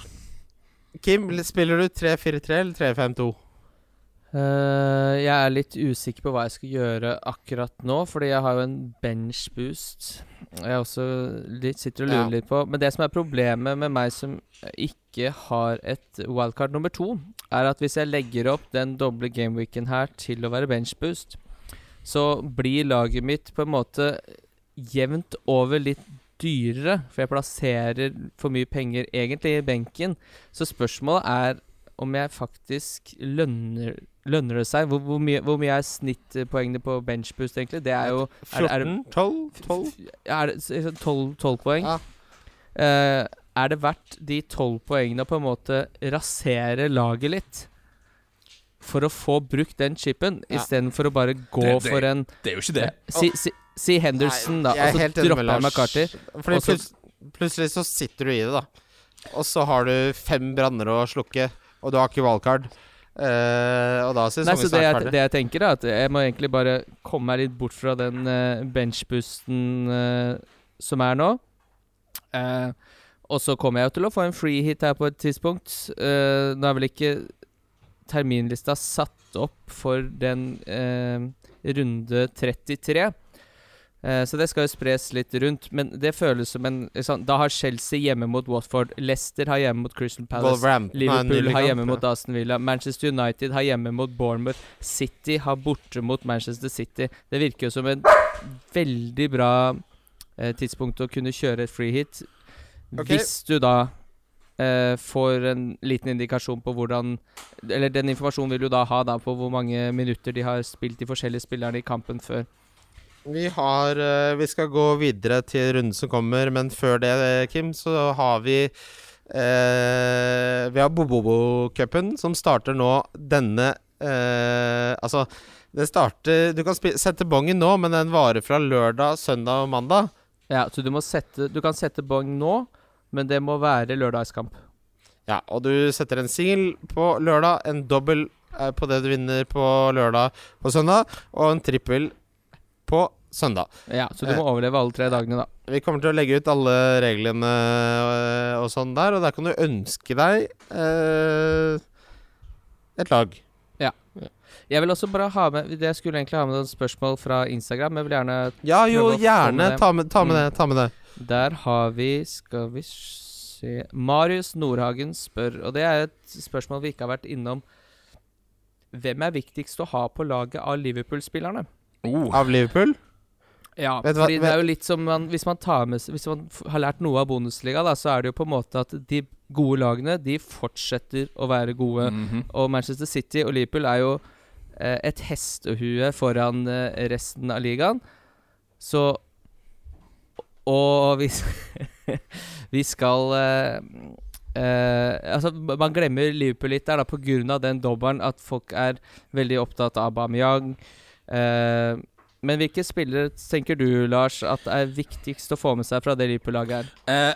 Kim, spiller du 3-4-3 eller 3-5-2?
Eh, jeg er litt usikker på hva jeg skal gjøre akkurat nå, fordi jeg har jo en bench boost. Jeg også litt, sitter og lurer
Ja.
litt på Men det som er problemet med meg som ikke har et wildcard nummer to, er at hvis jeg legger opp den doble gameweeken her til å være bench boost, så blir laget mitt på en måte jevnt over litt dyrere, for jeg plasserer for mye penger egentlig i benken. Så spørsmålet er om jeg faktisk lønner Lønner det seg? Hvor, hvor, mye, hvor mye er snittpoengene på benchboost, egentlig? Det er jo er, er,
14? 12? 12?
er det 12, 12 poeng?
Ja.
Uh, er det verdt de 12 poengene å på en måte rasere laget litt? For å få brukt den chipen,
Ja.
istedenfor å bare gå
Det- det-
for en
Det er jo ikke det.
Si, si, si Henderson, da.
Nei, er
Og så dropper jeg McCarty.
Fordi plutselig så sitter du i det, da. Og så har du fem branner å slukke, og du har ikke valgkart. Uh, og da er
Nei, så det
snart ferdig.
det jeg tenker, er at jeg må egentlig bare komme meg litt bort fra den uh, benchboosten uh, som er nå. Eh, og så kommer jeg jo til å få en free hit her på et tidspunkt. Eh, nå er vel ikke terminlista satt opp for den eh, runde 33. Eh, så det skal jo spres litt rundt. Men det føles som en sånn, Da har Chelsea hjemme mot Watford. Leicester har hjemme mot Crystal Palace.
Er
Liverpool har hjemme mot Aston Villa. Manchester United har hjemme mot Bournemouth. City har borte mot Manchester City. Det virker jo som en veldig bra eh, tidspunkt å kunne kjøre et free hit.
Okay.
Hvis du da eh, får en liten indikasjon på hvordan Eller den informasjonen vil du da ha da på hvor mange minutter de har spilt de forskjellige spillerne i kampen før.
Vi har eh, Vi skal gå videre til runden som kommer, men før det, eh, Kim, så har vi eh, Vi har Bobobo-cupen, som starter nå denne eh, Altså, det starter Du kan sette bongen nå, men den varer fra lørdag, søndag og mandag.
Ja, så du sette Du kan sette bong nå, men det må være lørdagskamp.
Ja, og du setter en singel på lørdag, en dobbel eh, på det du vinner på lørdag på søndag, og en trippel på søndag.
Ja, så du må overleve alle tre dagene, da.
Vi kommer til å legge ut alle reglene øh, og sånn der, og der kan du ønske deg eh, et lag. Ja.
Jeg vil også bare ha med Det Jeg skulle egentlig ha med noen spørsmål fra Instagram. Jeg vil gjerne
Ja, jo, gjerne.
med.
Ta med, ta med
Mm.
det. Ta med det.
Der har vi Skal vi se Marius Nordhagen spør, og det er et spørsmål vi ikke har vært innom. Hvem er viktigst å ha på laget av Liverpool-spillerne?
Oh.
Av Liverpool?
Ja,
Vet fordi hva-
det er jo litt som man, Hvis man tar med Hvis man har lært noe av Bundesliga, da, så er det jo på en måte at de gode lagene De fortsetter å være gode.
Mhm.
Og Manchester City og Liverpool er jo eh, et hestehue foran eh, resten av ligaen. Så Og hvis vi skal eh, eh, Altså, man glemmer Liverpool litt der, da, av den dobbelen at folk er veldig opptatt av Aubameyang. Eh, men hvilke spillere tenker du, Lars, at er viktigst å få med seg fra det Liverpool-laget her?
Eh,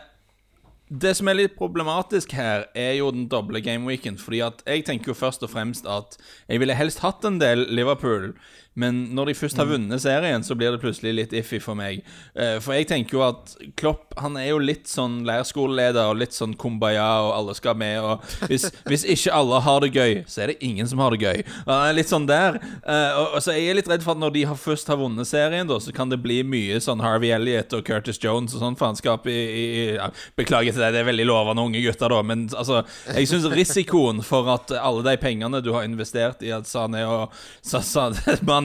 det som er litt problematisk her, er jo den doble gameweeken. Fordi at jeg tenker jo først og fremst at jeg ville helst hatt en del Liverpool. Men når de først har vunnet serien, så blir det plutselig litt iffy for meg. Eh, for jeg tenker jo at Klopp han er jo litt sånn leirskoleleder og litt sånn kumbaya, og alle skal med. Og hvis, hvis ikke alle har det gøy, så er det ingen som har det gøy. Han er litt sånn der. Eh, og, så jeg er litt redd for at når de først har vunnet serien, da, så kan det bli mye sånn Harvey Elliot og Curtis Jones og sånn faenskap i, i, ja, Beklager til deg, det er veldig lovende unge gutter, da, men altså Jeg syns risikoen for at alle de pengene du har investert i at Sané og Sa,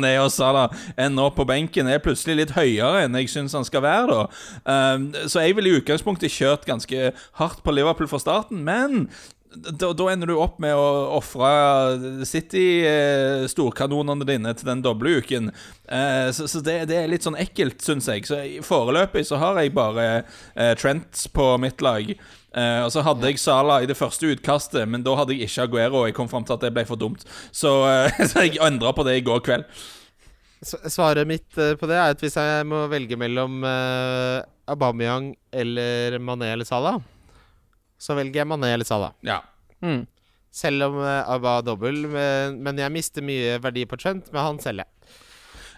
Mané og Salah ender opp på benken, er plutselig litt høyere enn jeg syns han skal være, da. Um, så jeg ville i utgangspunktet kjørt ganske hardt på Liverpool fra starten, men da, da ender du opp med å ofre City-storkanonene dine til den doble uken. Eh, så så det, det er litt sånn ekkelt, syns jeg. Så foreløpig så har jeg bare eh, Trent på mitt lag. Eh, og så hadde jeg Sala i det første utkastet, men da hadde jeg ikke Aguero. Og jeg kom fram til at det ble for dumt. Så, eh, så jeg endra på det i går kveld.
Svaret mitt eh, på det er at hvis jeg må velge mellom uh, Aubameyang eller Mané eller Salah, så velger jeg Mané eller Salah.
Ja.
Mm.
Selv om uh, Abba er dobbel, men, men jeg mister mye verdi på Trent, men han selger jeg.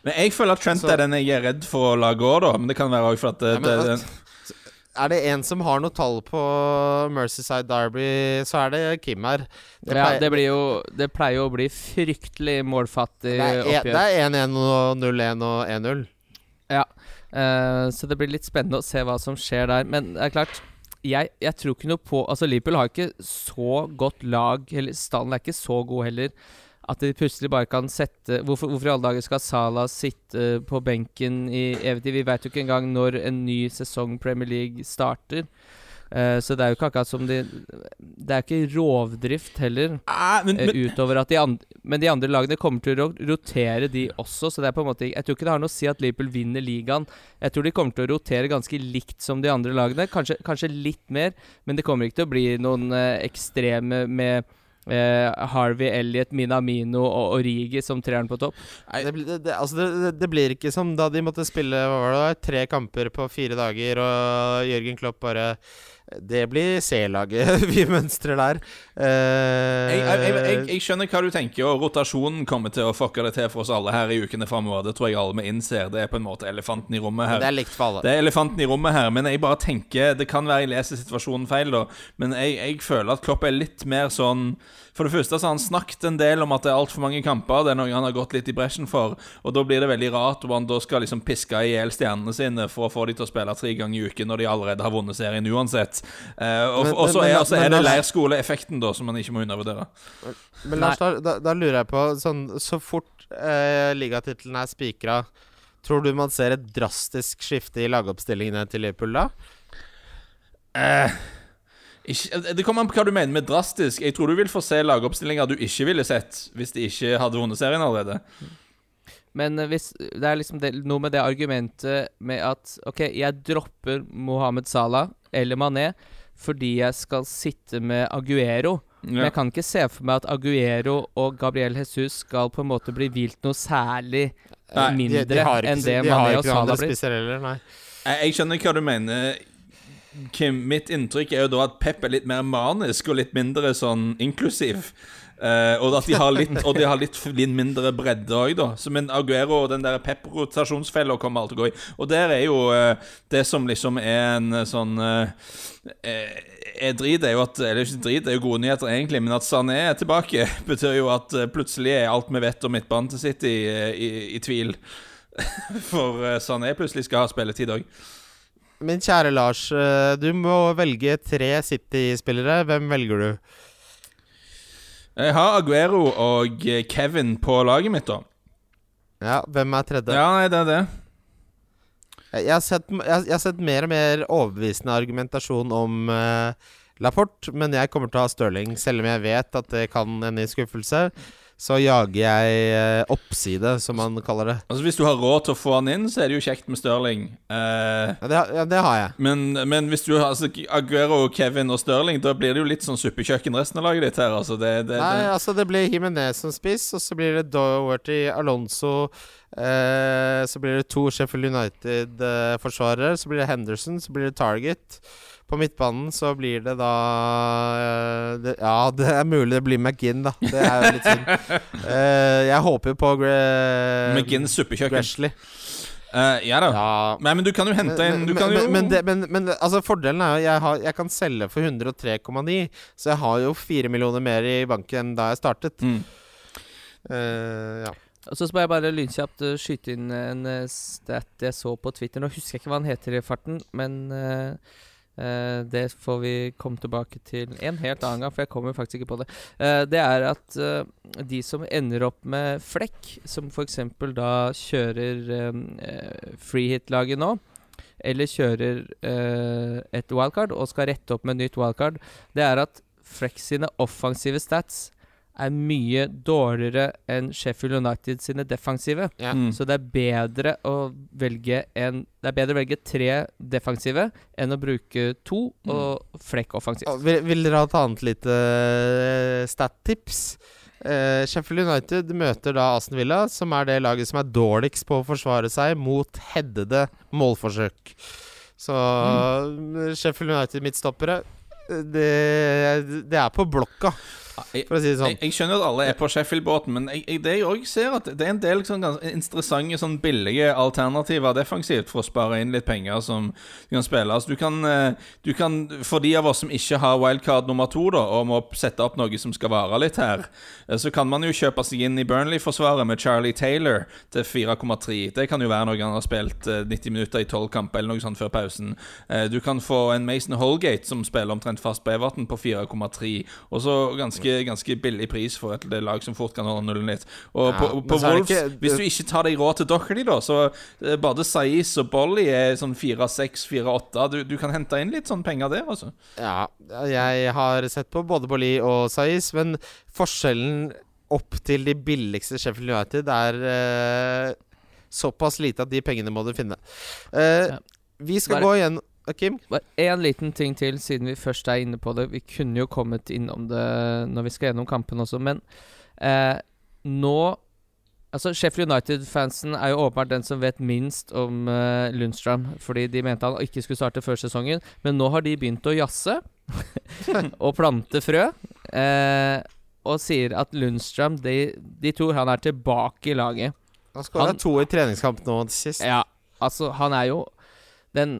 Men jeg føler at Trent
Så-
er den jeg er redd for å la gå, da. Men det kan være også for at
Ja,
det,
at- Er det en som har noe tall på Mercyside Derby, så er det Kim her. Det
ja,
pleier-
det blir jo Det pleier jo å bli fryktelig målfattig
det er,
oppgjør.
det er 1-1 og 0-1 og 1-0.
Ja, uh, så det blir litt spennende å se hva som skjer der. Men det er klart, jeg, jeg tror ikke noe på Altså, Liverpool har ikke så godt lag, eller stallen er ikke så god heller, at de plutselig bare kan sette Hvorfor, hvorfor i alle dager skal Salah sitte på benken i evig tid? Vi vet jo ikke engang når en ny sesong Premier League starter. Eh, så det er jo ikke akkurat som de Det er ikke rovdrift heller.
ah, men, men, uh,
utover at de andre Men de andre lagene kommer til å rotere de også, så det er på en måte Jeg tror ikke det har noe å si at Liverpool vinner ligaen. Jeg tror de kommer til å rotere ganske likt som de andre lagene. Kanskje, kanskje litt mer, men det kommer ikke til å bli noen uh, ekstreme med Uh, Harvey Elliot, Minamino og Origi som treeren på topp.
Det, blir- det, det, altså det, det, det blir ikke som da de måtte spille hva var det, tre kamper på fire dager, og Jørgen Klopp bare Det blir C-laget vi mønstrer der. Uh,
jeg, jeg, jeg, jeg, skjønner hva du tenker, og rotasjonen kommer til å fucke det til for oss alle her i ukene framover. Det tror jeg alle vi innser. Det er på en måte elefanten i rommet her.
det er likt for alle.
Det er elefanten i rommet her, men jeg bare tenker Det kan være jeg leser situasjonen feil, da, men jeg, jeg føler at Klopp er litt mer sånn For det første så har han snakket en del om at det er altfor mange kamper. Det er noe han har gått litt i bresjen for. Og da blir det veldig rart om han da skal liksom piske i hjel stjernene sine for å få de til å spille tre ganger i uken når de allerede har vunnet serien uansett. Uh, og, så er,
men-
og så
men
er det leirskoleeffekten, da, som man ikke må undervurdere.
Men Lars, da, da, da lurer jeg på sånn, Så fort eh, ligatittelen er spikra, tror du man ser et drastisk skifte i lagoppstillingene til Liverpool da?
Eh, ikke, det kommer an på hva du mener med drastisk. Jeg tror du vil få se lagoppstillinger du ikke ville sett hvis de ikke hadde vunnet serien allerede.
Men eh, hvis det er liksom det, noe med det argumentet med at OK, jeg dropper Mohammed Salah eller Mané fordi jeg skal sitte med Aguero. Men jeg kan ikke se for meg at Aguero og Gabriel Jesus skal på en måte bli hvilt noe særlig eh,
Nei,
mindre
de, de har ikke,
enn det
de
Mané og Salah blir.
Jeg, jeg skjønner hva du mener, Kim. Mitt inntrykk er jo da at Pep er litt mer manisk og litt mindre sånn inklusiv. Uh, og at de har litt de har litt, litt mindre bredde òg, da. Så, men Aguero og den der pep-rotasjonsfella kommer alt til å gå i. Og der er jo uh, det som liksom er en eh, sånn uh, er drit, er jo at Eller ikke drit, det er jo gode nyheter, egentlig, men at Sané er tilbake, betyr jo at plutselig er alt vi vet om midtbanen til City, i, i, i tvil. For Sané plutselig skal ha spilletid òg.
Min kjære Lars, eh, du må velge tre City-spillere. Hvem velger du?
Jeg har Aguero og eh, Kevin på laget mitt, da.
Ja, hvem er tredje?
Ja, nei, det er det.
Jeg, har sett, jeg har sett mer og mer overbevisende argumentasjon om uh, Laporte, men jeg kommer til å ha Stirling, selv om jeg vet at det kan ende i skuffelse. Så jager jeg eh, oppside, som man kaller det.
Altså Hvis du har råd til å få han inn, så er det jo kjekt med Stirling. Eh,
Ja, det, ja, det har jeg.
men, men hvis du har altså, Aguero, Kevin og Stirling, da blir det jo litt sånn suppekjøkken resten av laget ditt her. Altså det, det,
Nei, altså det blir Jimenez som spiss, og så blir det Doherty, Alonso eh, Så blir det to Sheffield United-forsvarere. så blir det Henderson, så blir det Target. På midtbanen så blir det da uh, det, Ja, det er mulig det blir McGinn, da. Det er jo litt synd. uh, jeg håper jo på Gre
McGinn suppekjøkken.
Grashley.
Eh, ja da.
Ja.
Nei, men du kan jo hente inn
Men,
Du
men,
kan jo
men, men, det, men, men altså fordelen er jo jeg, har, jeg kan selge for 103,9, så jeg har jo fire millioner mer i banken enn da jeg startet.
mm.
Uh, ja.
Og så skal jeg bare lynkjapt skyte inn en stat jeg så på Twitter. Nå husker jeg ikke hva han heter i farten, men eh, eh, det får vi komme tilbake til en helt annen gang, for jeg kommer faktisk ikke på det. Uh, det er at uh, de som ender opp med flekk, som f.eks. da kjører uh, freehit-laget nå, eller kjører et wildcard og skal rette opp med nytt wildcard, det er at Flex sine offensive stats er mye dårligere enn Sheffield United sine defensive.
Ja.
Mm.
Så det er bedre å velge en Det er bedre å velge tre defensive enn å bruke to og flekk offensivt.
Og Vil, vil dere ha et annet lite uh, stat-tips? Uh, Sheffield United møter da Aston Villa, som er det laget som er dårligst på å forsvare seg mot headede målforsøk. Så Sheffield United midtstoppere eh, det, det er på blokka, for å si det sånn.
jeg, jeg skjønner at alle er på Sheffield-båten, men jeg, jeg, det jeg også ser at det er en del sånn ganske interessante sånn billige alternativer defensivt for å spare inn litt penger som du kan spille. Altså, du kan, eh, du kan For de av oss som ikke har wildcard nummer to, da, og må sette opp noe som skal vare litt her, eh, så kan man jo kjøpe seg inn i Burnley-forsvaret med Charlie Taylor til 4,3. Det kan jo være noe han har spilt eh, 90 minutter i 12 kamper eller noe sånt før pausen. Eh, Du kan få en Mason Holgate som spiller omtrent fast på Everton på 4,3, og så ganske, ganske billig pris for et lag som fort kan holde nullen litt. Og
Ja,
på, på Wolves,
ikke-
hvis du ikke tar deg råd til Dockley, da, så eh, både Saiz og Bolly er sånn 4-6, 4-8. Du, du kan hente inn litt sånn penger der, altså.
Ja, jeg har sett på både Bolli og Saiz, men forskjellen opp til de billigste Sheffield United er uh, såpass lite at de pengene må du finne. Uh,
Ja.
Vi skal
Bare-
gå igjen Kim?
Bare én liten ting til, siden vi først er inne på det. Vi kunne jo kommet innom det når vi skal gjennom kampen også, men eh, nå Altså, Sheffield United-fansen er jo åpenbart den som vet minst om eh, Lundstrøm, fordi de mente han ikke skulle starte før sesongen, men nå har de begynt å jazze og plante frø, eh, og sier at Lundstrøm de, de tror han er tilbake i laget.
Han skåra to i treningskamp nå sist.
Ja, altså han er jo Den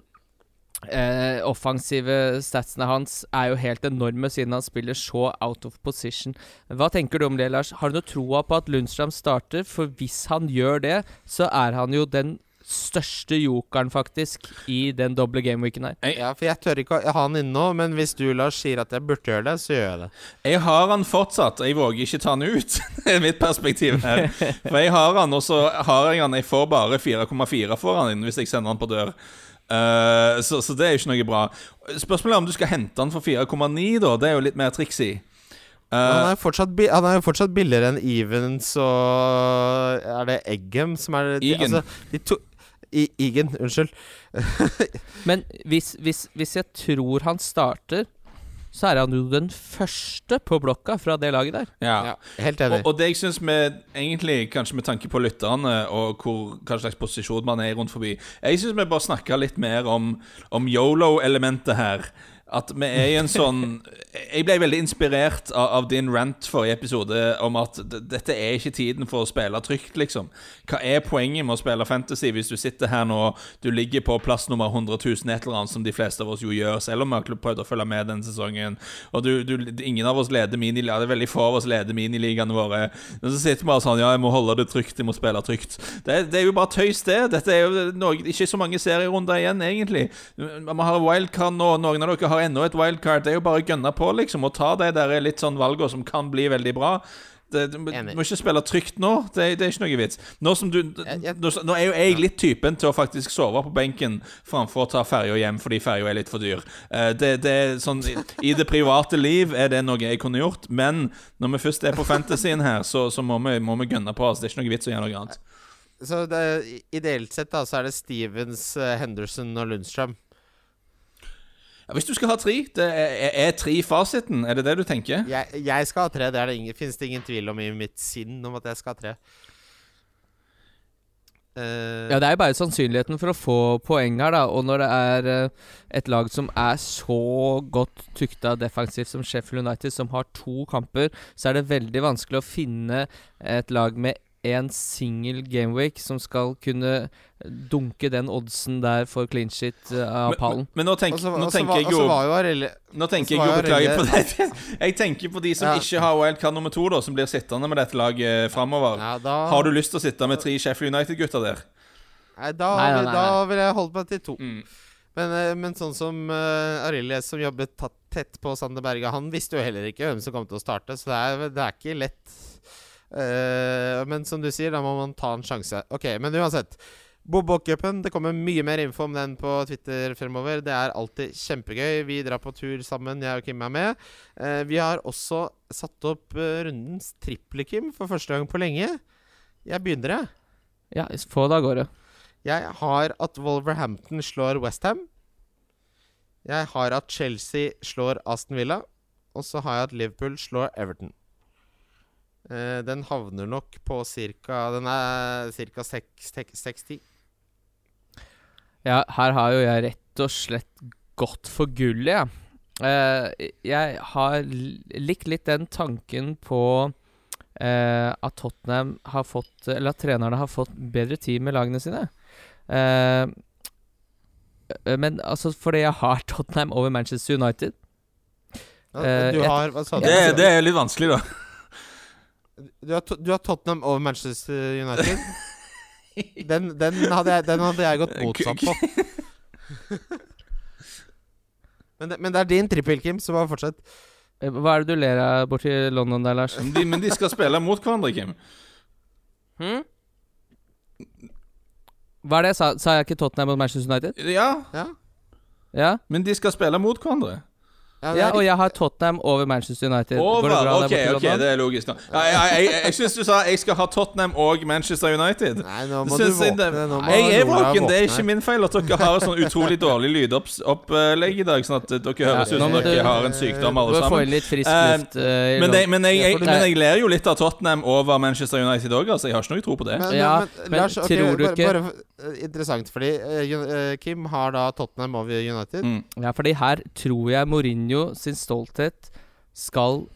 eh, offensive statsene hans er jo helt enorme siden han spiller så out of position. Hva tenker du om det, Lars? Har du noe troa på at Lundstrøm starter? For hvis han gjør det, så er han jo den største jokeren, faktisk, i den doble gameweeken her.
Ja, for jeg tør ikke å ha han inne nå, men hvis du, Lars, sier at jeg burde gjøre det, så gjør jeg det.
Jeg har han fortsatt, jeg våger ikke ta han ut. Er mitt perspektiv her. For jeg har han, og så har jeg han Jeg får bare 4,4 for han inn hvis jeg sender han på dør. Uh, så, så det er jo ikke noe bra. Spørsmålet er om du skal hente han for 4,9, da. Det er jo litt mer triksy.
Uh, han er, fortsatt han er jo fortsatt billigere enn Evens og Er det Eggem som er
Egan.
Altså, de to, I, igen, unnskyld.
Men hvis, hvis, hvis jeg tror han starter, så er han jo den første på blokka fra det laget der.
ja.
Helt enig.
Og, og det jeg syns med Egentlig kanskje med tanke på lytterne og hvor, hva slags posisjon man er rundt forbi Jeg syns vi bare snakka litt mer om, om yolo-elementet her. At vi er i en sånn Jeg ble veldig inspirert av, av din rant forrige episode om at dette er ikke tiden for å spille trygt, liksom. Hva er poenget med å spille fantasy hvis du sitter her nå, du ligger på plass nummer 100 000, et eller annet, som de fleste av oss jo gjør, selv om vi har prøvd å følge med denne sesongen, og du, du, ingen av oss leder miniligaen, det er veldig få av oss leder miniligaene våre, men så sitter vi bare sånn Ja, jeg må holde det trygt, jeg må spille trygt. Det, det er jo bare tøys, det. Dette er jo noe, ikke så mange serierunder igjen, egentlig. Vi har wildcard nå, noen av dere har ennå et wildcard. Det er jo bare å gønne på, liksom, og ta de der litt sånn valgene som kan bli veldig bra. Det, du må ikke spille trygt nå. Det, det er ikke noe vits. Nå, som du, nå, nå er jo jeg litt typen til å faktisk sove på benken framfor å ta ferja hjem fordi ferja er litt for dyr. Eh, Det, det sånn, i, det private liv er det noe jeg kunne gjort, men når vi først er på fantasyen her, så, så må, vi, må vi gønne på oss. Det er ikke noe vits å gjøre noe annet.
Så det, ideelt sett da Så er det Stevens, eh, Henderson og Lundstrøm.
Ja, hvis du skal ha tre, det er, er, tre fasiten? Er det det du tenker?
Jeg, jeg skal ha tre. Det er det ingen, finnes det ingen tvil om i mitt sinn om at jeg skal ha tre. Uh,
Ja, det er jo bare sannsynligheten for å få poeng her, da. Og når det er eh, et lag som er så godt tukta defensivt som Sheffield United, som har to kamper, så er det veldig vanskelig å finne et lag med en single gameweek som skal kunne dunke den oddsen der for clean shit eh, av
Men,
pallen.
men, men nå, tenk,
også,
nå
også,
tenker
var-
jeg jo
var jo Arelle
Nå tenker jeg jo Beklager på det. Jeg tenker på de som
Ja.
ikke har wildcard nummer to, da som blir sittende med dette laget framover.
ja, da,
Har du lyst til å sitte med tre Sheffield United-gutter der?
Nei, da,
Nei, nei, nei,
da vil jeg holde meg til to.
Mm.
Men, eh, men sånn som uh, Arilje, som jobbet tett på Sander Berge, han visste jo heller ikke hvem som kom til å starte, så det er, det er ikke lett. Eh, men som du sier, da må man ta en sjanse. Ok, men uansett. Bob-Cupen, det kommer mye mer info om den på Twitter fremover. Det er alltid kjempegøy. Vi drar på tur sammen, jeg og Kim er med. Eh, vi har også satt opp eh, rundens triple-Kim for første gang på lenge. Jeg begynner, jeg.
Ja, få det av gårde.
Jeg har at Wolverhampton slår Westham. Jeg har at Chelsea slår Aston Villa. Og så har jeg at Liverpool slår Everton. Eh, den havner nok på ca. Den er ca. 60.
Ja, her har jo jeg rett og slett gått for gullet, jeg. Eh, jeg har likt litt den tanken på uh, at Tottenham har fått Eller at trenerne har fått bedre tid med lagene sine. Men altså fordi jeg har Tottenham over Manchester United.
Ja,
Eh,
du har Hva sa du?
Det, det er litt vanskelig, da.
Du, har, du har Tottenham over Manchester United? Den, den, hadde jeg, den hadde jeg gått motsatt på. Men det, men det er din trippel, Kim, så bare fortsett.
Eh, Hva er det du ler av borti London der, Lars?
Men de, men de skal spille mot hverandre, Kim.
Hmm? Hva er det jeg sa? Sa jeg ikke Tottenham mot Manchester United?
Ja,
Ja?
Ja,
men de skal spille mot hverandre.
Ja,
ja og jeg har Tottenham over Manchester United. Det
Over! Ok,
borte
ok, det er logisk. nå. Ja, jeg jeg, jeg, jeg syns du sa jeg skal ha Tottenham og Manchester United.
Nei, nå må du våkne. Nå må
Jeg er våken. Det er ikke min feil at dere har sånn utrolig dårlig lydopplegg i dag, sånn at dere høres ut som dere
du-
har en sykdom,
Du
alle
må få
sammen.
inn litt frisk
Eh,
luft. Uh,
Men, jeg, men, jeg, jeg, men jeg ler jo litt av Tottenham over Manchester United òg, altså. Jeg har ikke noe tro på det.
Men,
Ja,
men,
men
Lars, ok,
tror du ikke-
bare eh, interessant, fordi eh, eh, Kim har da Tottenham over United.
Mm.
Ja, fordi her tror jeg Mourinho sin stolthet skal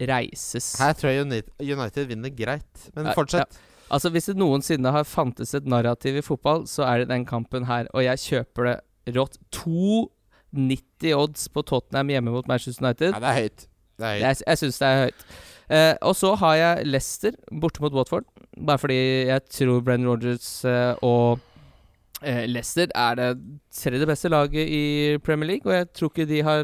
reises.
Her tror jeg United, United vinner greit. Men
Ja,
fortsett.
Altså Hvis det noensinne har fantes et narrativ i fotball, så er det den kampen her. Og jeg kjøper det rått. 2,90 odds på Tottenham hjemme mot Manchester United.
Ja, det er høyt. Det er høyt.
Jeg, jeg syns det er høyt. Eh, og så har jeg Leicester borte mot Watford. Bare fordi jeg tror Brenn Rogers eh, og eh, Leicester er det tredje beste laget i Premier League. Og jeg tror ikke de har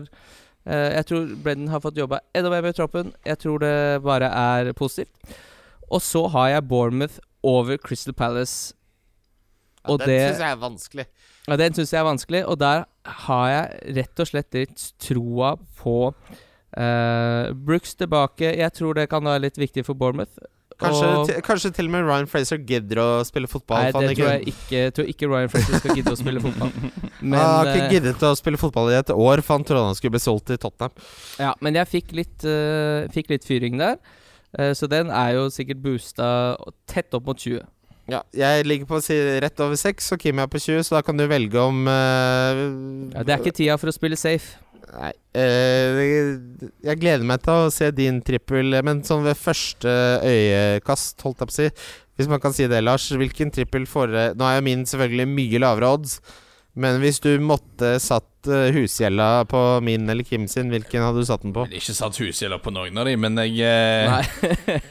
eh, Jeg tror Brendan har fått jobba enda mer med troppen. Jeg tror det bare er positivt. Og så har jeg Bournemouth over Crystal Palace.
Ja, den syns jeg er vanskelig.
Ja, Den syns jeg er vanskelig, og der har jeg rett og slett litt troa på eh, Brooks tilbake. Jeg tror det kan være litt viktig for Bournemouth.
Kanskje,
Og-
til, kanskje til og med Ryan Fraser gidder å spille fotball.
Nei, det tror jeg ikke. Jeg tror ikke Ryan Fraser skal gidde å spille fotball. Men,
han har ikke
eh,
giddet å spille fotball i et år, for han trodde han skulle bli solgt til Tottenham.
ja, men jeg fikk litt, uh, fikk litt fyring der. uh, så den er jo sikkert boosta tett opp mot 20.
Ja, jeg ligger på si- rett over 6, og Kim er på 20, så da kan du velge om uh,
Ja, det er ikke tida for å spille safe.
Nei eh, Jeg gleder meg til å se din trippel, men sånn ved første øyekast, holdt jeg på å si Hvis man kan si det, Lars. Hvilken trippel får Nå er jo min selvfølgelig mye lavere odds. Men hvis du måtte satt eh, husgjelda på min eller Kim sin, hvilken hadde du satt den på?
Jeg har ikke satt husgjelda på noen av dem, men jeg eh,
Nei.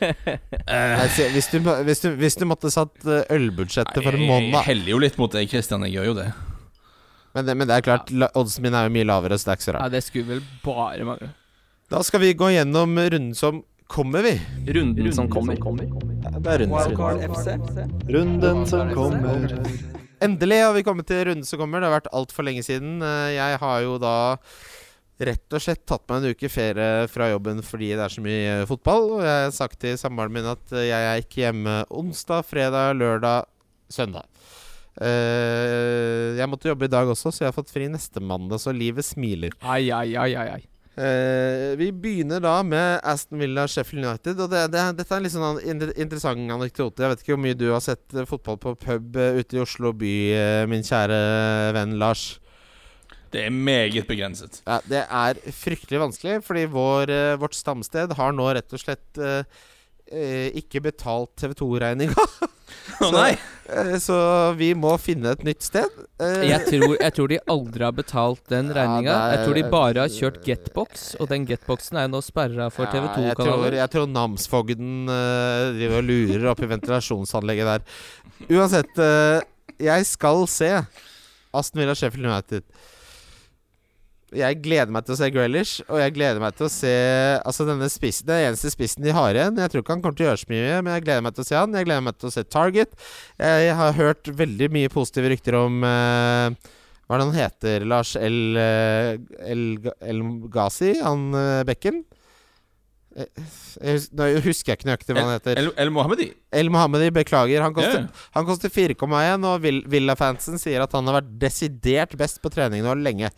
Nei, hvis, du, hvis, du, hvis du måtte satt ølbudsjettet for en måned,
jeg heller jo litt mot deg, Christian. Jeg gjør jo det.
Men det, men det er klart, ja. oddsen min er jo mye lavere, så det er ikke så
Ja, det skulle vel bare mangle.
Da skal vi gå gjennom runden som kommer, vi.
Runden som kommer.
Det er runden som kommer.
Runden som kommer.
Endelig har vi kommet til runden som kommer. Det har vært altfor lenge siden. Eh, Jeg har jo da rett og slett tatt meg en uke ferie fra jobben fordi det er så mye eh, fotball. Og jeg har sagt til samboeren min at eh, jeg er ikke hjemme onsdag, fredag, lørdag, søndag. Eh, jeg måtte jobbe i dag også, så jeg har fått fri neste mandag, så livet smiler.
Ai, ai, ai, ai, ai.
Uh, vi begynner da med Aston Villa Sheffield United. Og det, det, dette er en litt sånn interessant anekdote. Jeg vet ikke hvor mye du har sett eh, fotball på pub ute i Oslo by, min kjære venn Lars.
Det er meget begrenset.
Ja, det er fryktelig vanskelig, fordi vår, vårt stamsted har nå rett og slett eh, ikke betalt TV 2-regninga.
Å nei!
så vi må finne et nytt sted. Eh,
Jeg tror, jeg tror de aldri har betalt den regninga. Jeg tror de bare har kjørt Getbox, og den Getboxen er jo nå sperra for
Ja,
TV2-kanaler.
jeg tror namsfogden uh, driver og lurer oppi ventilasjonsanlegget der. Uansett, eh, jeg skal se Aston Villa Sheffield United. Jeg gleder meg til å se Grealish, og jeg gleder meg til å se Altså denne spissen, Den eneste spissen de har igjen. Jeg tror ikke han kommer til å gjøre så mye, men jeg gleder meg til å se han. Jeg gleder meg til å se Target. Jeg har hørt veldig mye positive rykter om uh, Hva er det han heter? Lars El, eh, El, El Ghazi? Han uh, Bekken? Jeg Nå husker jeg ikke nøyaktig hva han heter.
El, El Mohammedi.
El Mohammedi, beklager. Han koster, yeah. koster 4,1, og Vill- Villa-fansen sier at han har vært desidert best på trening nå lenge.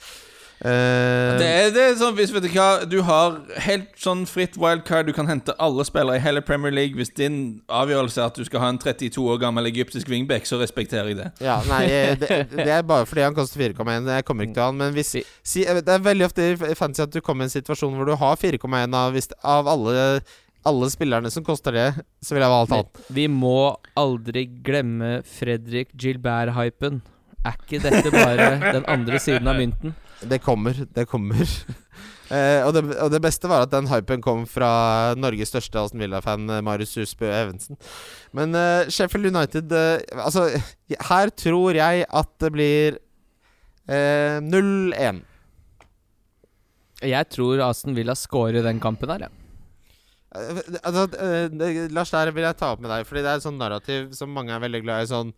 Eh,
Det er, det er sånn, hvis vet Du hva Du har helt sånn fritt wildcard. Du kan hente alle spillere i hele Premier League. Hvis din avgjørelse er at du skal ha en 32 år gammel egyptisk wingback, så respekterer jeg det.
ja, nei, det, det er bare fordi han koster 4,1. Jeg kommer ikke til han. Men hvis si, Det er veldig ofte i fancy at du kommer i en situasjon hvor du har 4,1 av, hvis- av alle, alle spillerne som koster det, så vil jeg valgt han.
Vi må aldri glemme Fredrik Gilbert-hypen. Er ikke dette bare den andre siden av mynten?
Det kommer, det kommer. Eh, og, det, og det beste var at den hypen kom fra Norges største Aston Villa-fan, eh, Marius Husbø Evensen. Men eh, Sheffield United eh, Altså, her tror jeg at det blir eh, 0-1.
Jeg tror Aston Villa scorer den kampen her, ja.
Eh, altså, eh, Lars, der vil jeg ta opp med deg, Fordi det er et sånn narrativ som mange er veldig glad i. Sånn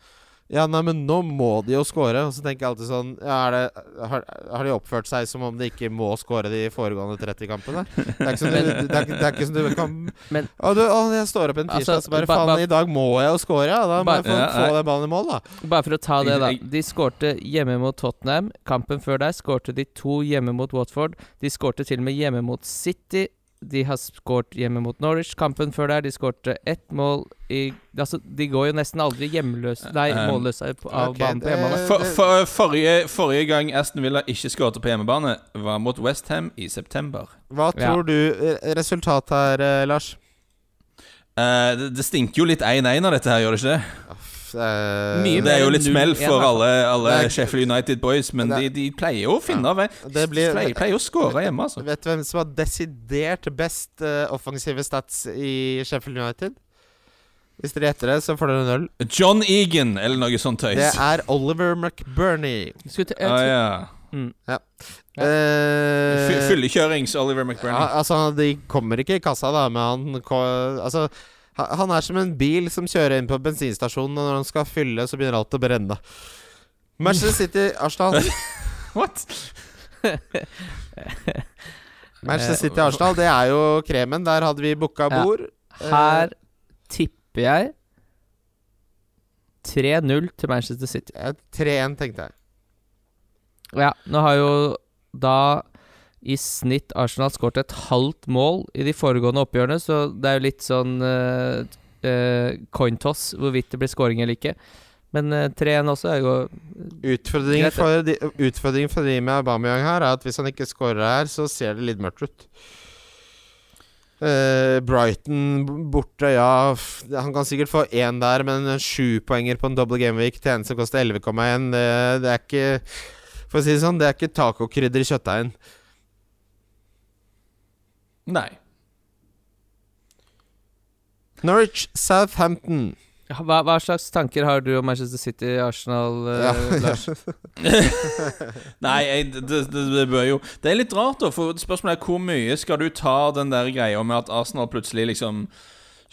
Ja, nei, men nå må de jo score. Og så tenker jeg alltid sånn Ja, er det, har, har de oppført seg som om de ikke må score de foregående 30 kampene? Det er ikke som du, det er, det er ikke som du kan
Men-
Å, du, å, jeg står opp en tirsdag,
Altså,
så bare
ba-
faen,
ba-
i dag må jeg jo score, ja. Da må
Ba-
jeg få,
Ja,
få den ballen i mål, da.
Bare for å ta det, da. De skårte hjemme mot Tottenham. Kampen før der skårte de to hjemme mot Watford. De skårte til og med hjemme mot City. De har skåret hjemme mot Norwich. Kampen før der de skårte ett mål i Altså, de går jo nesten aldri hjemløse Nei,
Um,
målløse av
okay,
banen på hjemmebane.
For, for, forrige, forrige gang Aston Villa ikke skåret på hjemmebane, var mot Westham i september.
Hva
Ja.
tror du resultatet her, eh, Lars?
Uh, det, det stinker jo litt 1-1 av dette her, gjør det ikke det?
Eh,
Det er jo litt smell for alle, alle
er-
Sheffield United boys, men
Det
de, de pleier jo å finne ja.
Det blir-
pleier, pleier å skåre hjemme, altså.
Vet du hvem som har desidert best uh, offensive stats i Sheffield United? Hvis dere gjetter det, så får dere en øl.
John Egan, eller noe sånt tøys.
Det er Oliver McBurney.
Skulle til- jeg
Ah, ja.
Mm.
Ja.
ja. Uh, Fyllekjørings Oliver McBurney.
ja, altså, de kommer ikke i kassa, da, men han Altså, han er som en bil som kjører inn på bensinstasjonen, og når han skal fylle, så begynner alt å brenne. Manchester City, Arsenal.
What?
Manchester City, Arsenal, det er jo kremen. Der hadde vi booka bord. Ja.
Her tipper jeg 3-0 til Manchester City.
eh, 3-1, tenkte jeg.
Ja, nå har jo da i snitt Arsenal skåret et halvt mål i de foregående oppgjørene, så det er jo litt sånn uh, coin toss hvorvidt det blir skåring eller ikke. Men eh, 3-1 også er jo
Utfordringen for, de, utfordringen for de med Aubameyang her er at hvis han ikke skårer her, så ser det litt mørkt ut. Uh, Brighton borte, ja Han kan sikkert få én der, men sju poenger på en double game week til en som koster 11,1, det, det er ikke For å si det sånn, det er ikke tacokrydder i kjøttdeigen.
Nei.
Norwich Southampton.
hva, hva slags tanker har du om Manchester City, Arsenal, eh,
Ja.
Lars?
Nei, jeg, det, det, det bør jo Det er litt rart, da. For spørsmålet er hvor mye skal du ta den der greia med at Arsenal plutselig liksom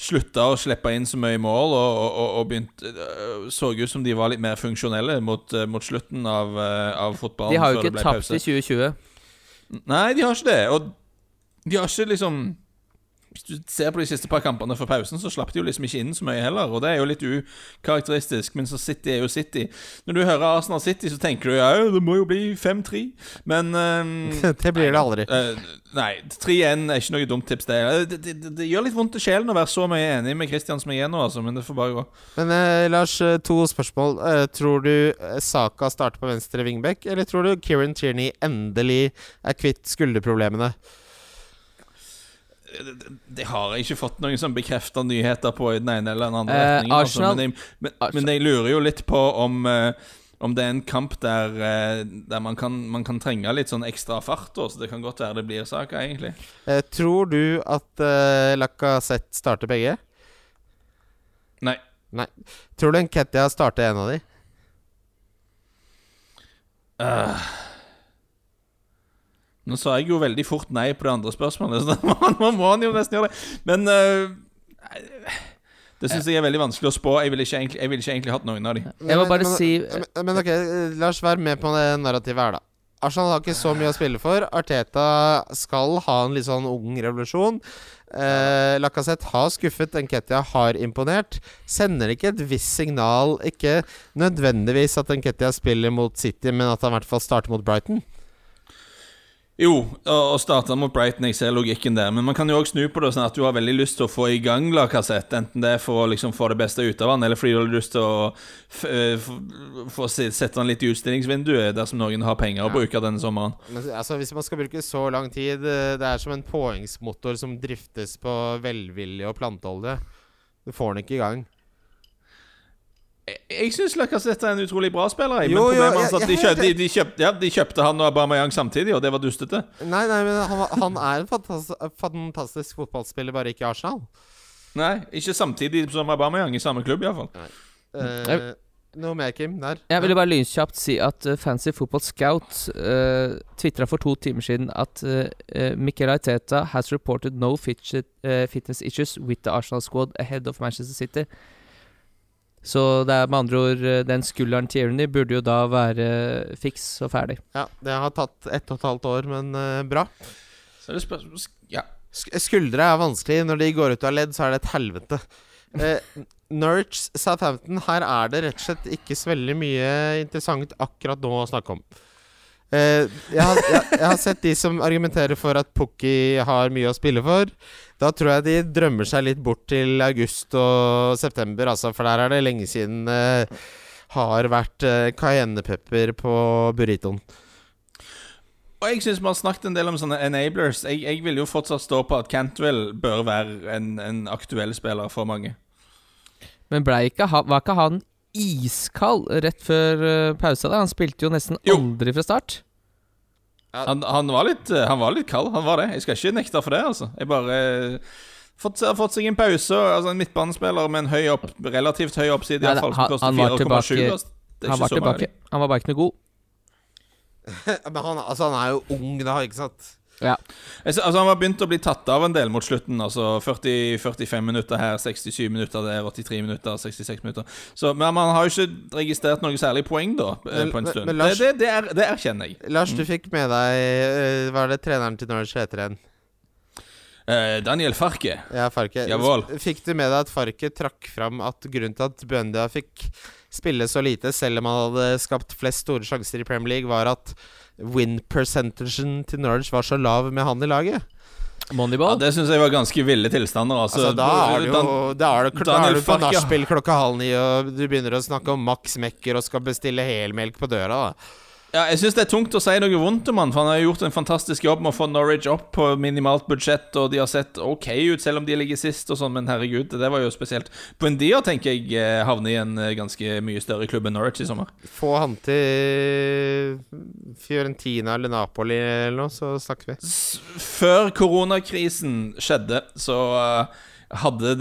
slutta å slippe inn så mye mål, og, og, og, begynte øh, Så ut som de var litt mer funksjonelle mot, øh, mot slutten av, av fotballen.
De har jo ikke tapt
pause.
i 2020.
Nei, de har ikke det. Og de har ikke liksom Hvis du ser på de siste par kampene før pausen, så slapp de jo liksom ikke inn så mye heller. Og det er jo litt ukarakteristisk. Men så City er jo City. Når du hører Arsenal City, så tenker du ja, det må jo bli 5-3. Men um,
det blir det aldri.
Uh, nei, 3-1 er ikke noe dumt tips. Det, det, det, det, det gjør litt vondt i sjelen å være så mye enig med Christian som jeg er nå, altså, men det får bare gå.
Men uh, Lars, eh, to spørsmål. Uh, tror du eh, Saka starter på venstre wingback, eller tror du Kieran Tierney endelig er kvitt skulderproblemene?
Det, har jeg ikke fått noen sånn bekrefta nyheter på i den ene eller den andre
Eh,
retningen. Altså, men, jeg, men, men jeg lurer jo litt på om uh, om det er en kamp der, uh, der man, kan, man kan trenge litt sånn ekstra fart. Også. Så det kan godt være det blir Saka, egentlig.
Eh, tror du at uh, Lacassette starter begge?
Nei.
Tror du Nketia starter en av de?
Øh. Nå sa jeg jo veldig fort nei på det andre spørsmålet, så da må, han jo nesten gjøre det. Men uh, Det syns jeg er veldig vanskelig å spå. Jeg ville ikke, egentlig- jeg ville ikke egentlig hatt noen av dem.
Jeg må bare
men,
si
men, men ok, la oss være med på det narrativet her, da. Arsenal har ikke så mye å spille for. Arteta skal ha en litt sånn ung revolusjon. Eh, Lacassette har skuffet, Nketia har imponert. Sender ikke et visst signal Ikke nødvendigvis at Nketia spiller mot City, men at han i hvert fall starter mot Brighton?
Jo, og starte mot Brighton, jeg ser logikken der. Men man kan jo også snu på det sånn at du har veldig lyst til å få i gang lagkassett. Enten det er for å liksom få det beste ut av han, eller fordi du har lyst til å eh, få sette han litt i utstillingsvinduet dersom noen har penger å bruke denne sommeren.
Men, altså, hvis man skal bruke så lang tid eh, Det er som en påhengsmotor som driftes på velvilje og planteolje. Du får den ikke i gang.
Jeg, syns Lacassette er en utrolig bra spiller. jeg,
Jo,
men
jo, jeg-
er at de, kjøpte, de, de, kjøpte, ja, de kjøpte han og Aubameyang samtidig, og det var dustete.
Nei, nei, men han, han er en fantastisk, fantastisk fotballspiller, bare ikke i Arsenal.
Nei, ikke samtidig som Aubameyang i samme klubb, iallfall.
Eh,
Jeg-
noe mer, Kim? Der?
Jeg ville bare lynkjapt si at uh, Fancy Football Scout uh, tvitra for to timer siden at uh, Mikkel Aiteta has reported no uh, fitness issues with the Arsenal squad ahead of Manchester City. Så det er med andre ord uh, Den skulderen til Tierney burde jo da være fiks og ferdig.
Ja, det har tatt ett og et halvt år, men uh, bra.
Så det spørsmål Ja.
Sk skuldre er vanskelig. Når de går ut av ledd, så er det et helvete. Uh, Norwich Southampton, her er det rett og slett ikke så veldig mye interessant akkurat nå å snakke om. Eh, jeg, har, jeg, jeg har sett de som argumenterer for at Pukki har mye å spille for. Da tror jeg de drømmer seg litt bort til august og september, altså, for der er det lenge siden uh, har vært uh, cayennepepper på burritoen.
Og jeg syns vi har snakket en del om sånne enablers. Jeg, jeg vil jo fortsatt stå på at Cantwell bør være en, en aktuell spiller for mange.
Men ble ikke, han, var ikke han iskald rett før pause. pausa? da? Han spilte jo nesten
Jo.
aldri fra start.
Han, han, var litt, eh, han var litt kald, han var det. Jeg skal ikke nekte for det, altså. Jeg bare eh, fått, har fått seg en pause. Altså En midtbanespiller med en høy opp, relativt høy oppside,
Nei,
iallfall,
han- han var
koster 4,7.
tilbake-
altså. Det er
Han var tilbake. Han var bare ikke noe god.
Men han, altså, han er jo ung, da, ikke sant?
Ja.
Altså Han var begynt å bli tatt av en del mot slutten. Altså 40, 45 minutter her, 67 minutter der, 83 minutter, 66 minutter. Så, men man har jo ikke registrert noe særlig poeng da eh,
Men-
på en stund.
men Lars-
det, det, det, er, det erkjenner jeg.
Lars, du fikk med deg eh, Hva er det treneren til Norwich heter igjen?
Eh, Daniel Farke.
Ja, Farke.
Jawohl.
Fikk du med deg at Farke trakk fram at grunnen til at Bøndia fikk spille så lite, selv om han hadde skapt flest store sjanser i Premier League, var at win percentagen til Norwich var så lav med han i laget?
Ja, Det syns jeg var ganske ville tilstander. Altså,
Altså, da er du jo
Dan-
Da er du, da er du på nachspiel klokka halv ni, og du begynner å snakke om Max Mekker og skal bestille helmelk på døra. da
Ja, jeg syns det er tungt å si noe vondt om han, for han har gjort en fantastisk jobb med å få Norwich opp på minimalt budsjett, og de har sett ok ut, selv om de ligger sist og sånn, men herregud, det var jo spesielt. Buendia tenker jeg eh, havner i en eh, ganske mye større klubb enn Norwich i sommer.
Få han til Fiorentina eller Napoli eller noe, så snakker vi.
Før koronakrisen skjedde, så eh, hadde,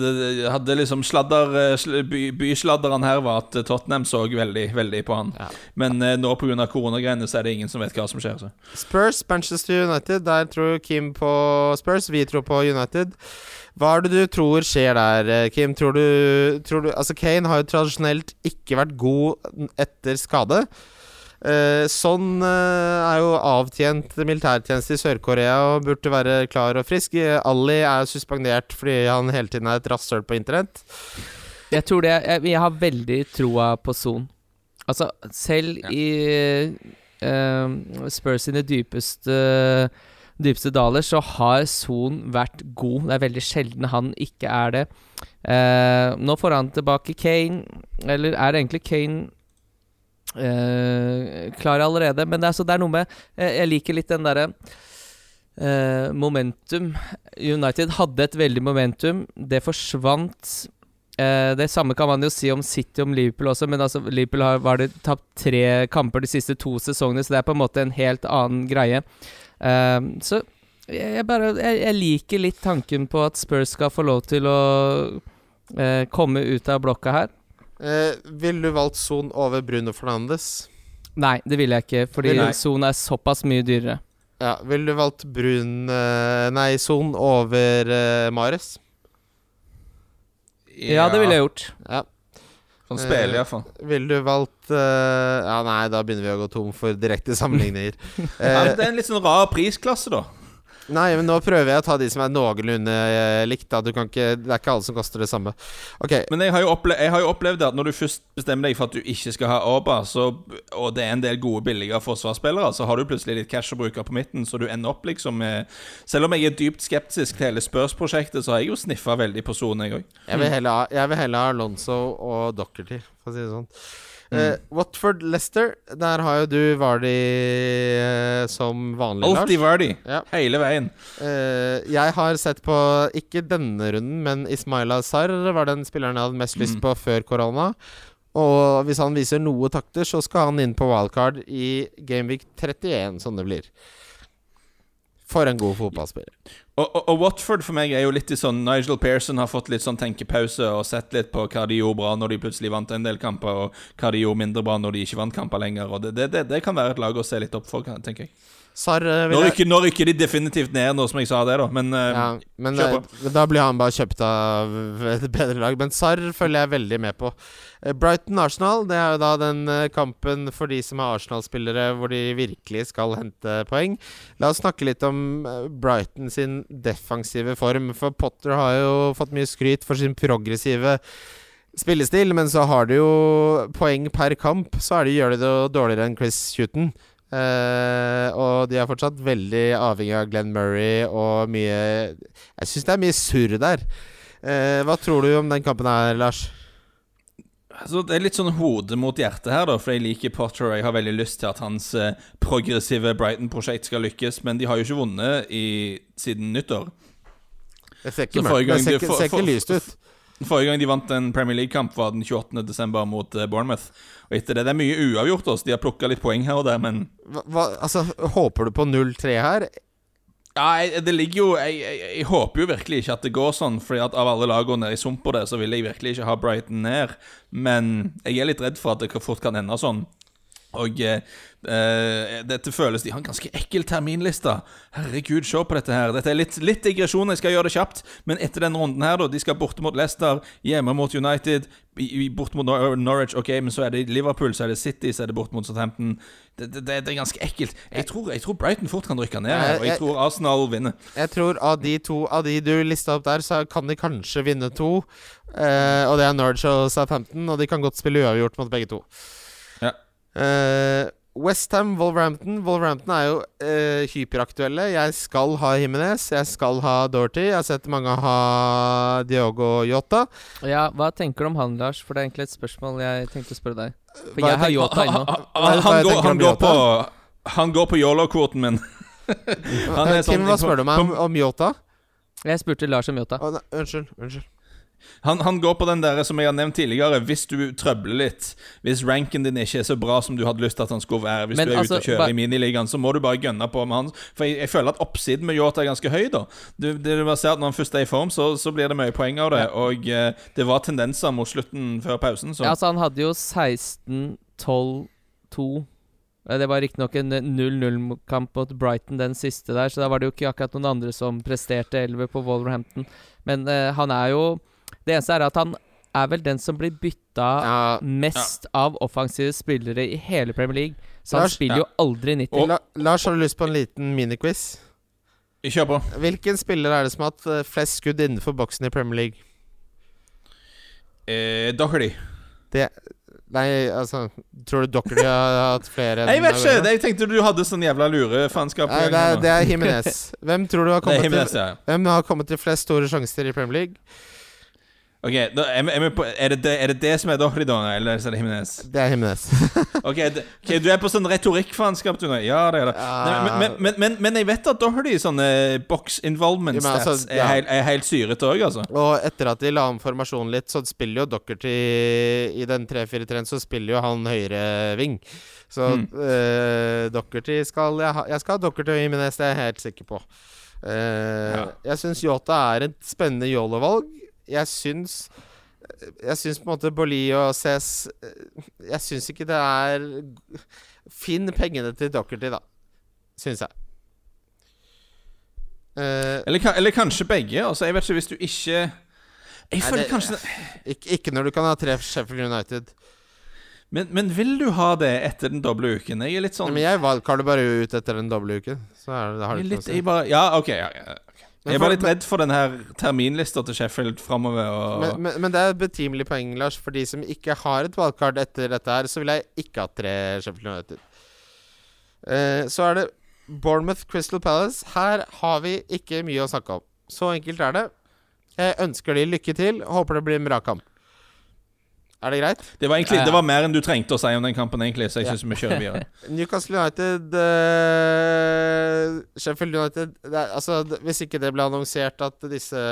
hadde liksom sladder eh, by, Bysladderen her var at Tottenham så veldig, veldig på han.
Ja.
Men eh, nå pga. koronagreiene så er det ingen som vet hva som skjer. Så.
Spurs, Manchester United. Der tror Kim på Spurs. Vi tror på United. Hva er det du tror skjer der, eh, Kim? Tror du, tror du Altså, Kane har jo tradisjonelt ikke vært god etter skade. Eh, sånn eh, er jo avtjent militærtjeneste i Sør-Korea og burde være klar og frisk. Ali er suspendert fordi han hele tiden er et rasshøl på internett.
Jeg tror det Jeg, jeg har veldig troa på Son. Altså, selv i uh, Spurs sine dypeste Dypeste daler så har Son vært god. Det er veldig sjelden han ikke er det. Uh, nå får han tilbake Kane, eller er egentlig Kane eh, klar allerede? Men det er, så det er noe med eh, Jeg liker litt den derre eh, momentum. United hadde et veldig momentum. Det forsvant. Eh, det samme kan man jo si om City om Liverpool også, men altså Liverpool har var det tapt tre kamper de siste to sesongene, så det er på en måte en helt annen greie. Eh, så jeg, jeg bare jeg, jeg liker litt tanken på at Spurs skal få lov til å eh, komme ut av blokka her.
Eh, Ville du valgt Son over Bruno Fernandes?
Nei, det vil jeg ikke, fordi. Son er såpass mye dyrere.
Ja, Ville du valgt Brun eh, Nei, Son over uh, Mares?
Ja, det ville jeg gjort.
Ja.
Han spiller iallfall.
Ville du valgt uh, Ja, nei, da begynner vi å gå tom for direkte sammenligninger.
Ja,
Eh,
det er en litt sånn rar prisklasse, da.
Nei, men nå prøver jeg å ta de som er noenlunde eh, likt. Da. Du kan ikke, det er ikke alle som koster det samme. Okay.
Men jeg har, jo opplevd, jeg har jo opplevd at når du først bestemmer deg for at du ikke skal ha Aba, så, og det er en del gode, billige forsvarsspillere, så har du plutselig litt cash å bruke på midten, så du ender opp liksom med Selv om jeg er dypt skeptisk til hele Spurs-prosjektet, så har jeg jo sniffa veldig på sonen, jeg òg.
jeg vil heller ha Alonso og Dockerty, for å si det sånn. Eh, Watford Leicester, der har jo du Vardy uh, som vanlig,
Alltid
Lars.
Vardy.
Ja.
Hele veien.
Uh, jeg har sett på, ikke denne runden, men Ismaila Sarr var den spilleren jeg hadde mest lyst
Mm.
på før korona. Og hvis han viser noe takter, så skal han inn på wildcard i Gameweek 31, som det blir. For en god fotballspiller.
Og, og, Watford for meg er jo litt i sånn Nigel Pearson har fått litt sånn tenkepause og sett litt på hva de gjorde bra når de plutselig vant en del kamper, og hva de gjorde mindre bra når de ikke vant kamper lenger. Og det, det, det, det kan være et lag å se litt opp for, tenker jeg.
Sarr eh, vil
Nå
jeg
rykker, nå rykker de definitivt ned, nå som jeg sa det, da. Men eh,
ja, men
kjør
eh, da blir han bare kjøpt av et bedre lag. Men Sarr følger jeg veldig med på. Brighton-Arsenal, det er jo da den kampen for de som er Arsenal-spillere, hvor de virkelig skal hente poeng. La oss snakke litt om Brighton sin defensive form. For Potter har jo fått mye skryt for sin progressive spillestil, men så har de jo poeng per kamp. Så de, gjør de det dårligere enn Chris Huton. Eh, og de er fortsatt veldig avhengig av Glenn Murray og mye Jeg syns det er mye surr der. Uh, hva tror du om den kampen her, Lars?
Altså, det er litt sånn hode mot hjerte her, da, for jeg liker Potter. Og jeg har veldig lyst til at hans eh, progressive Brighton-prosjekt skal lykkes, men de har jo ikke vunnet i, siden nyttår.
Det ser ikke
for-
lyst ut.
Forrige gang de vant en Premier League-kamp, var den 28. desember mot eh, Bournemouth. Og etter det, det er mye uavgjort, også. De har plukka litt poeng her og der, men
Hva, hva, altså, håper du på 0-3 her?
Ja, jeg, det ligger jo jeg, jeg, jeg håper jo virkelig ikke at det går sånn, Fordi at av alle lagene nede i sump på det, så vil jeg virkelig ikke ha Brighton ned. Men jeg er litt redd for at det fort kan ende sånn. Og eh, eh, dette føles De har en ganske ekkel terminliste. Herregud, se på dette her. Dette er litt, litt digresjon, jeg skal gjøre det kjapt. Men etter den runden her, da. De skal borte mot Leicester, hjemme mot United, borte mot Nor Norwich. Ok, men så er det Liverpool, så er det City, så er det borte mot Southampton. Det, det, det, er ganske ekkelt. Jeg tror, jeg tror Brighton fort kan rykke ned, og
Jeg-
jeg tror Arsenal vinner.
Jeg tror av de to Av de du lista opp der, så kan de kanskje vinne to. Eh, og det er Norwich og Southampton, og de kan godt spille uavgjort mot begge to.
Ja.
Eh, Westham, Wolverhampton. Wolverhampton er jo uh, hyperaktuelle. Jeg skal ha Jimenez, jeg skal ha Dorothy. Jeg har sett mange ha Diogo Yota.
Ja, Hva tenker du om han, Lars? For det er egentlig et spørsmål jeg tenkte å spørre deg. For
Hva
jeg har Yota ennå.
Han, han, han, går, han går på Han går på yolo-kvoten min. Han er
Eh,
sånn-
hva spør du meg om, om Yota?
Jeg spurte Lars om Yota.
Oh, unnskyld. unnskyld
Han, han går på den der som jeg har nevnt tidligere. Hvis du trøbler litt, hvis ranken din ikke er så bra som du hadde lyst til at han skulle være, hvis
Men
du er
altså,
ute og kjører
bare...
i miniligaen, så må du bare gønne på med han. For jeg, jeg føler at oppsiden med Yota er ganske høy, da. Du, det du bare ser at Når han først er i form, så, så blir det mye poeng av det. Og eh, det var tendenser mot slutten før pausen, så
Ja, altså, han hadde jo 16, 12, 2 Eh, Det var riktignok en 0-0-kamp mot Brighton, den siste der, så da var det jo ikke akkurat noen andre som presterte 11 på Wolverhampton. Men eh, han er jo Det eneste er at han er vel den som blir bytta
Ja,
mest av offensive spillere i hele Premier League. Så han
Lars-
spiller jo aldri 90.
Og-
La, Lars, har du lyst på en liten miniquiz?
kjør på.
Hvilken spiller er det som har hatt eh, flest skudd innenfor boksen i Premier League?
Eh, Doherty.
Nei, altså Tror du Dockery har hatt flere enn
Jeg vet ikke! Jeg tenkte du hadde sånn jævla lurefanskap.
Nei, det er, det er Jimenez. Hvem tror du har kommet,
Jimenez,
til,
ja.
hvem har kommet til flest store sjanser i Premier League?
Ok, da, er, vi- er, vi på, er, det det, er det det som er Doherty, da? Eller er det Jimenez?
Det er Jimenez.
Ok, det, du er på sånn retorikkfaenskap, du nå? Ja, det er det. Nei, men, men, men, men, jeg vet at Doherty sånne box involvement
Ja, altså,
ja. er,
heil,
helt, er helt syrete òg, altså.
Og etter at de la om formasjonen litt, så spiller jo Dockerty I den 3-4-3-en så spiller jo han høyre ving. Så
Mm.
Uh, Dockerty skal jeg, ha, jeg skal ha Dockerty og Jimenez, det er jeg helt sikker på. Uh,
Ja.
Jeg syns Yota er et spennende YOLO-valg. Jeg syns Jeg syns på en måte Bolli og CS Jeg syns ikke det er Finn pengene til Dockerty, da. Syns jeg. Uh,
Eller, eller kanskje begge. Altså, jeg vet ikke hvis du ikke Jeg føler
det-
kanskje
ikke, ikke når du kan ha tre Sheffield United.
men, men vil du ha det etter den doble uken? Jeg er litt sånn
men jeg valgkaller bare ut etter den doble uken. Så er det, det har det ikke noe å si.
Ja, OK. Ja, Jeg er bare litt redd for den her terminlista til Sheffield framover. Og...
Men, men, men det er et betimelig poeng, Lars. For de som ikke har et valgkart etter dette her, så vil jeg ikke ha tre Sheffield United. Uh, så er det Bournemouth Crystal Palace. Her har vi ikke mye å snakke om. Så enkelt er det. Jeg ønsker de lykke til. Håper det blir en bra kamp. Er det greit?
det, var egentlig, det var mer enn du trengte å si om den kampen, egentlig, så jeg
Ja.
syns vi kjører videre.
Newcastle United uh, Sheffield United det Altså, hvis ikke det ble annonsert at disse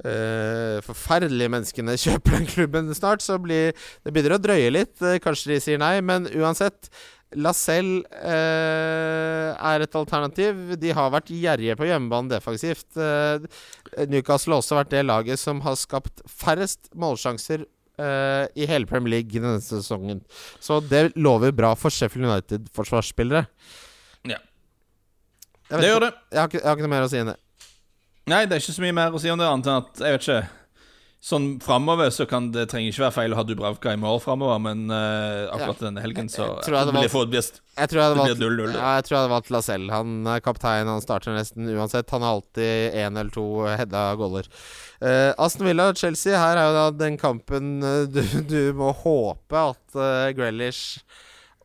Uh, forferdelige menneskene kjøper den klubben snart, så blir det begynner å drøye litt. Uh, kanskje de sier nei, men uansett. Lacelle uh, er et alternativ. De har vært gjerrige på hjemmebane defensivt. Eh, Newcastle har også vært det laget som har skapt færrest målsjanser eh, i hele Premier League denne sesongen. Så det lover bra for Sheffield United-forsvarsspillere.
Ja. Det gjør det.
jeg, har ikke, jeg har ikke noe mer å si enn det.
Nei, det er ikke så mye mer å si om det, annet enn at Jeg vet ikke. Sånn framover så kan det trenger ikke være feil å ha Dubravka i mål framover, men uh, akkurat denne helgen så
Jeg jeg Jeg tror jeg hadde
Det
valgt,
blir 0-0, det.
ja, jeg tror jeg hadde valgt Lacelle. Han er kaptein, han starter nesten uansett. Han har alltid én eller to hedda goller. Uh, Aston Villa og Chelsea, her er jo da den kampen eh, du, du må håpe at uh, Grealish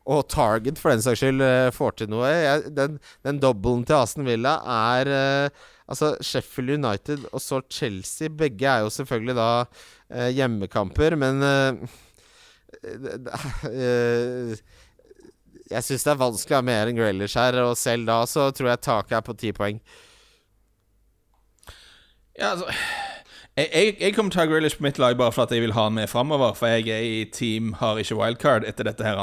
og Target for den saks skyld uh, får til noe. Jeg, den, den dobbelen til Aston Villa er eh, Altså Sheffield United og så Chelsea. Begge er jo selvfølgelig da eh, hjemmekamper, men eh, eh, jeg syns det er vanskelig å ha mer enn Grealish her, og selv da så tror jeg taket er på ti poeng.
Ja, altså jeg, jeg, jeg kommer ha Grealish på mitt lag bare for at jeg vil ha han med framover. For jeg er i team har ikke wildcard etter dette. her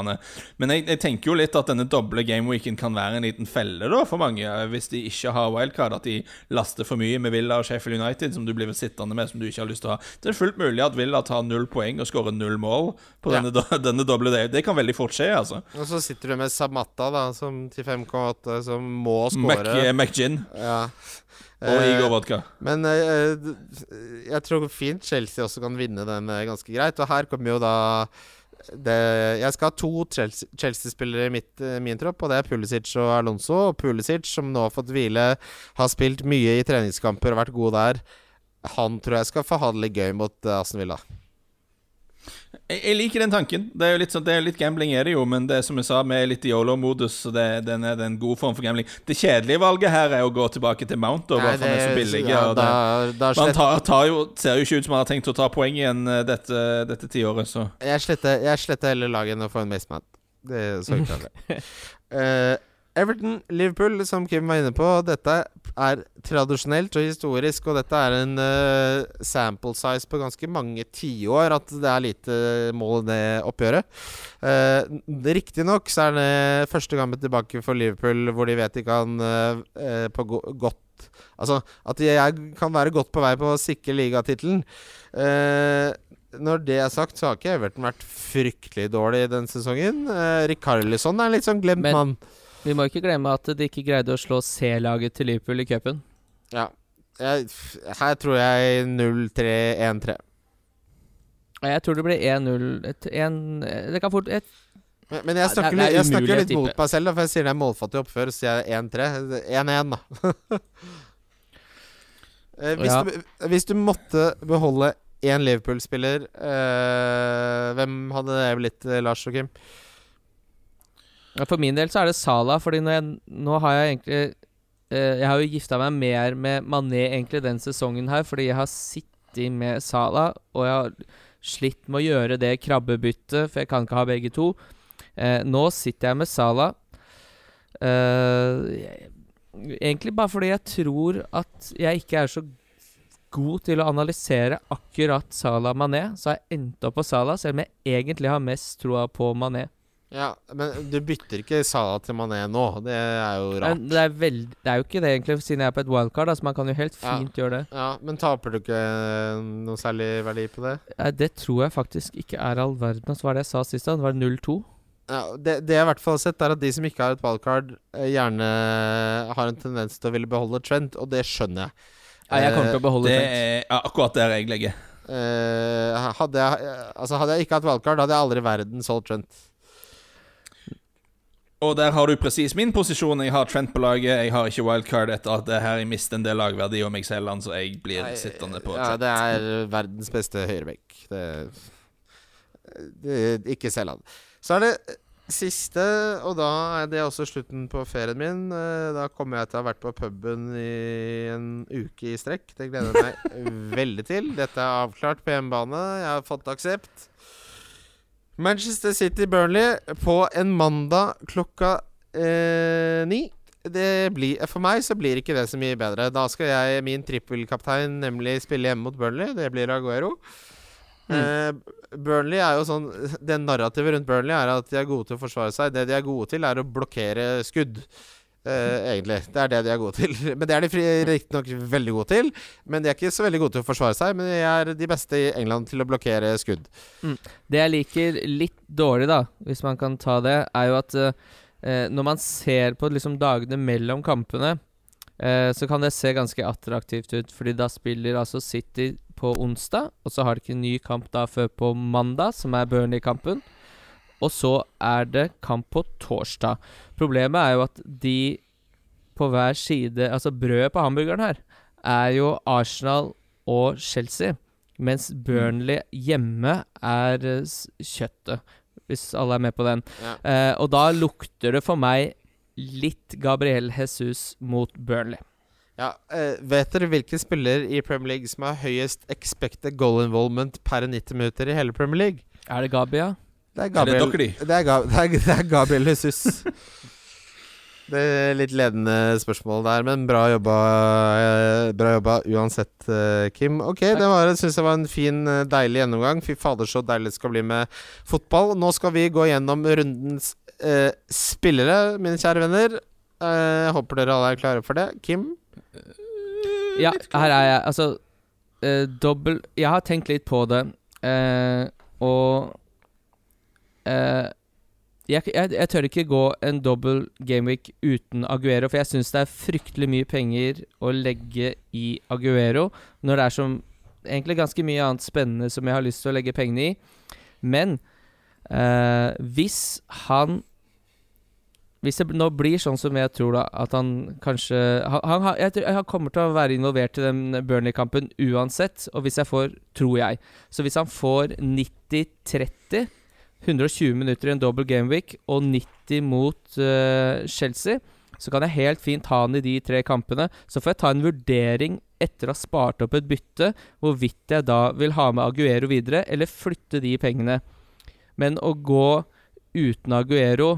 Men jeg, jeg tenker jo litt at denne doble gameweeken kan være en liten felle da for mange. Hvis de ikke har wildcard, at de laster for mye med Villa og Sheffield United, som du blir sittende med, som du ikke har lyst til å ha. Det er fullt mulig at Villa tar null poeng og skårer null mål på
Ja.
denne, denne doble day. Det kan veldig fort skje, altså.
Og så sitter du med Samatta, da, som til 5,8, som må
skåre.
score.
McGinn
Ja.
Og
Eh,
Igor Vodka.
Men eh, jeg tror fint Chelsea også kan vinne den eh, ganske greit. Og her kommer jo da det, Jeg skal ha to Chelsea- Chelsea-spillere i mitt, eh, min tropp, og det er Pulisic og Alonso. Og Pulisic, som nå har fått hvile, har spilt mye i treningskamper og vært god der. Han tror jeg skal få ha det litt gøy mot eh, Aston Villa.
Jeg, liker den tanken. Det er jo litt, sånn, det er litt gambling, er det jo, men det er som jeg sa, vi er litt i yolo-modus, så det, den er en god form for gambling. Det kjedelige valget her er å gå tilbake til Mount, og bare for den er så billig.
ja,
det,
slett,
tar, tar jo, ser jo ikke ut som man har tenkt å ta poeng igjen eh, dette, dette tiåret, så
jeg, sletter, jeg sletter heller laget enn å få en Maceman. Det er så det. Eh, Everton, Liverpool, som Kim var inne på. Dette er tradisjonelt og historisk, og dette er en uh, sample size på ganske mange tiår at det er lite mål i det oppgjøret. Uh, Riktignok så er det første gangen tilbake for Liverpool hvor de vet de kan uh, på go godt Altså at de er, kan være godt på vei på å sikre ligatittelen. Uh, når det er sagt, så har ikke Everton vært fryktelig dårlig den sesongen. Uh, Rikarlison er en litt sånn glemt mann.
Vi må ikke glemme at de ikke greide å slå C-laget til Liverpool i cupen.
Ja. Jeg, her tror jeg 0-3-1-3.
Jeg tror det blir 1-0 Det kan fort et,
Men, men jeg
snakker, det er- det er
jeg snakker litt mot meg selv, da, for jeg sier det er målfattig oppfør. Så sier jeg 1-3. 1-1, da. Eh, hvis,
Ja.
du, hvis du måtte beholde én Liverpool-spiller, eh, hvem hadde det blitt, eh, Lars og Kim?
For min del så er det Sala, fordi jeg, nå har jeg egentlig eh, Jeg har jo gifta meg mer med Mané egentlig den sesongen her, fordi jeg har sittet med Sala, og jeg har slitt med å gjøre det krabbebyttet, for jeg kan ikke ha begge to. Eh, nå sitter jeg med Sala. Eh, egentlig bare fordi jeg tror at jeg ikke er så god til å analysere akkurat Salah Mané, så har jeg endt opp på Salah, selv om jeg egentlig har mest troa på Mané.
Ja, Men du bytter ikke Salah til Mané nå. Det er jo rart.
Men Det er, veld, det er jo ikke det, egentlig, siden jeg er på et wildcard. Altså, man kan jo helt
Ja.
fint gjøre det.
Ja, Men taper du ikke noe særlig verdi på det?
Ja, Det tror jeg faktisk ikke er all verden. Altså, hva er det jeg sa sist? da? Det var 0-2.
Ja, det, det jeg i hvert fall har sett, er at de som ikke har et wildcard, eh, gjerne har en tendens til å ville beholde Trent, og det skjønner jeg.
Nei, jeg kommer til å beholde
Det
Trent.
er akkurat der jeg legger.
Uh, hadde, jeg, altså hadde jeg ikke hatt wildcard, hadde jeg aldri i verden solgt Trent.
Og der har du presis min posisjon. Jeg har Trent på laget. Jeg har ikke wildcard etter at det her jeg mister en del lagverdi om jeg selger han, så jeg blir
Nei,
sittende på
Ja,
Trent.
det er verdens beste høyrebekk. Det, det Ikke selg han. Så er det siste, og da er det også slutten på ferien min. Eh, Da kommer jeg til å ha vært på puben i en uke i strekk. Det gleder jeg meg veldig til. Dette er avklart på hjemmebane. Jeg har fått aksept. Manchester City Burnley på en mandag klokka eh, ni. Det blir, for meg så blir ikke det så mye bedre. Da skal jeg, min trippelkaptein, nemlig spille hjemme mot Burnley. Det blir Aguero. Eh, Burnley er jo sånn Det narrativet rundt Burnley er at de er gode til å forsvare seg. Det de er gode til, er å blokkere skudd. Eh, egentlig. Det er det de er gode til. Men det er de riktignok veldig gode til. Men de er ikke så veldig gode til å forsvare seg. Men de er de beste i England til å blokkere skudd.
Det jeg liker litt dårlig, da, hvis man kan ta det, er jo at eh, når man ser på liksom dagene mellom kampene, uh, så kan det se ganske attraktivt ut, fordi da spiller altså City på onsdag, og så har de ikke en ny kamp da før på mandag, som er Burnley-kampen. Og så er det kamp på torsdag. Problemet er jo at de på hver side Altså brødet på hamburgeren her er jo Arsenal og Chelsea. Mens Burnley hjemme er eh, kjøttet, hvis alle er med på den.
Ja.
Eh, og da lukter det for meg litt Gabriel Jesus mot Burnley.
Ja, eh, vet dere hvilken spiller i Premier League som har høyest expected goal involvement per 90 minutter i hele Premier League?
Er det Gabia?
Det er Gabriel, det er, Gab, det er, det er Gabriel Jesus. Det er litt ledende spørsmål der, men bra jobba, eh, bra jobba uansett, eh, Kim. Ok, det var, synes jeg var en fin, eh, deilig gjennomgang. Fy fader, så deilig det skal bli med fotball. Nå skal vi gå gjennom rundens eh, spillere, mine kjære venner. Eh, Jeg håper dere alle er klare for det. Kim?
Ja, her er jeg. Altså eh, Dobbel Jeg har tenkt litt på det, eh, og eh, jeg, jeg, jeg tør ikke gå en dobbel gameweek uten Aguero, for jeg syns det er fryktelig mye penger å legge i Aguero når det er som egentlig ganske mye annet spennende som jeg har lyst til å legge pengene i. Men uh, hvis han Hvis det nå blir sånn som jeg tror, da, at han kanskje Han, han, han kommer til å være involvert i den Burnley-kampen uansett. Og hvis jeg får Tror jeg. Så hvis han får 90-30, 120 minutter i en double game week og 90 mot uh, Chelsea, så kan jeg helt fint ha han i de tre kampene. Så får jeg ta en vurdering etter å ha spart opp et bytte, hvorvidt jeg da vil ha med Aguero videre, eller flytte de pengene. Men å gå uten Aguero,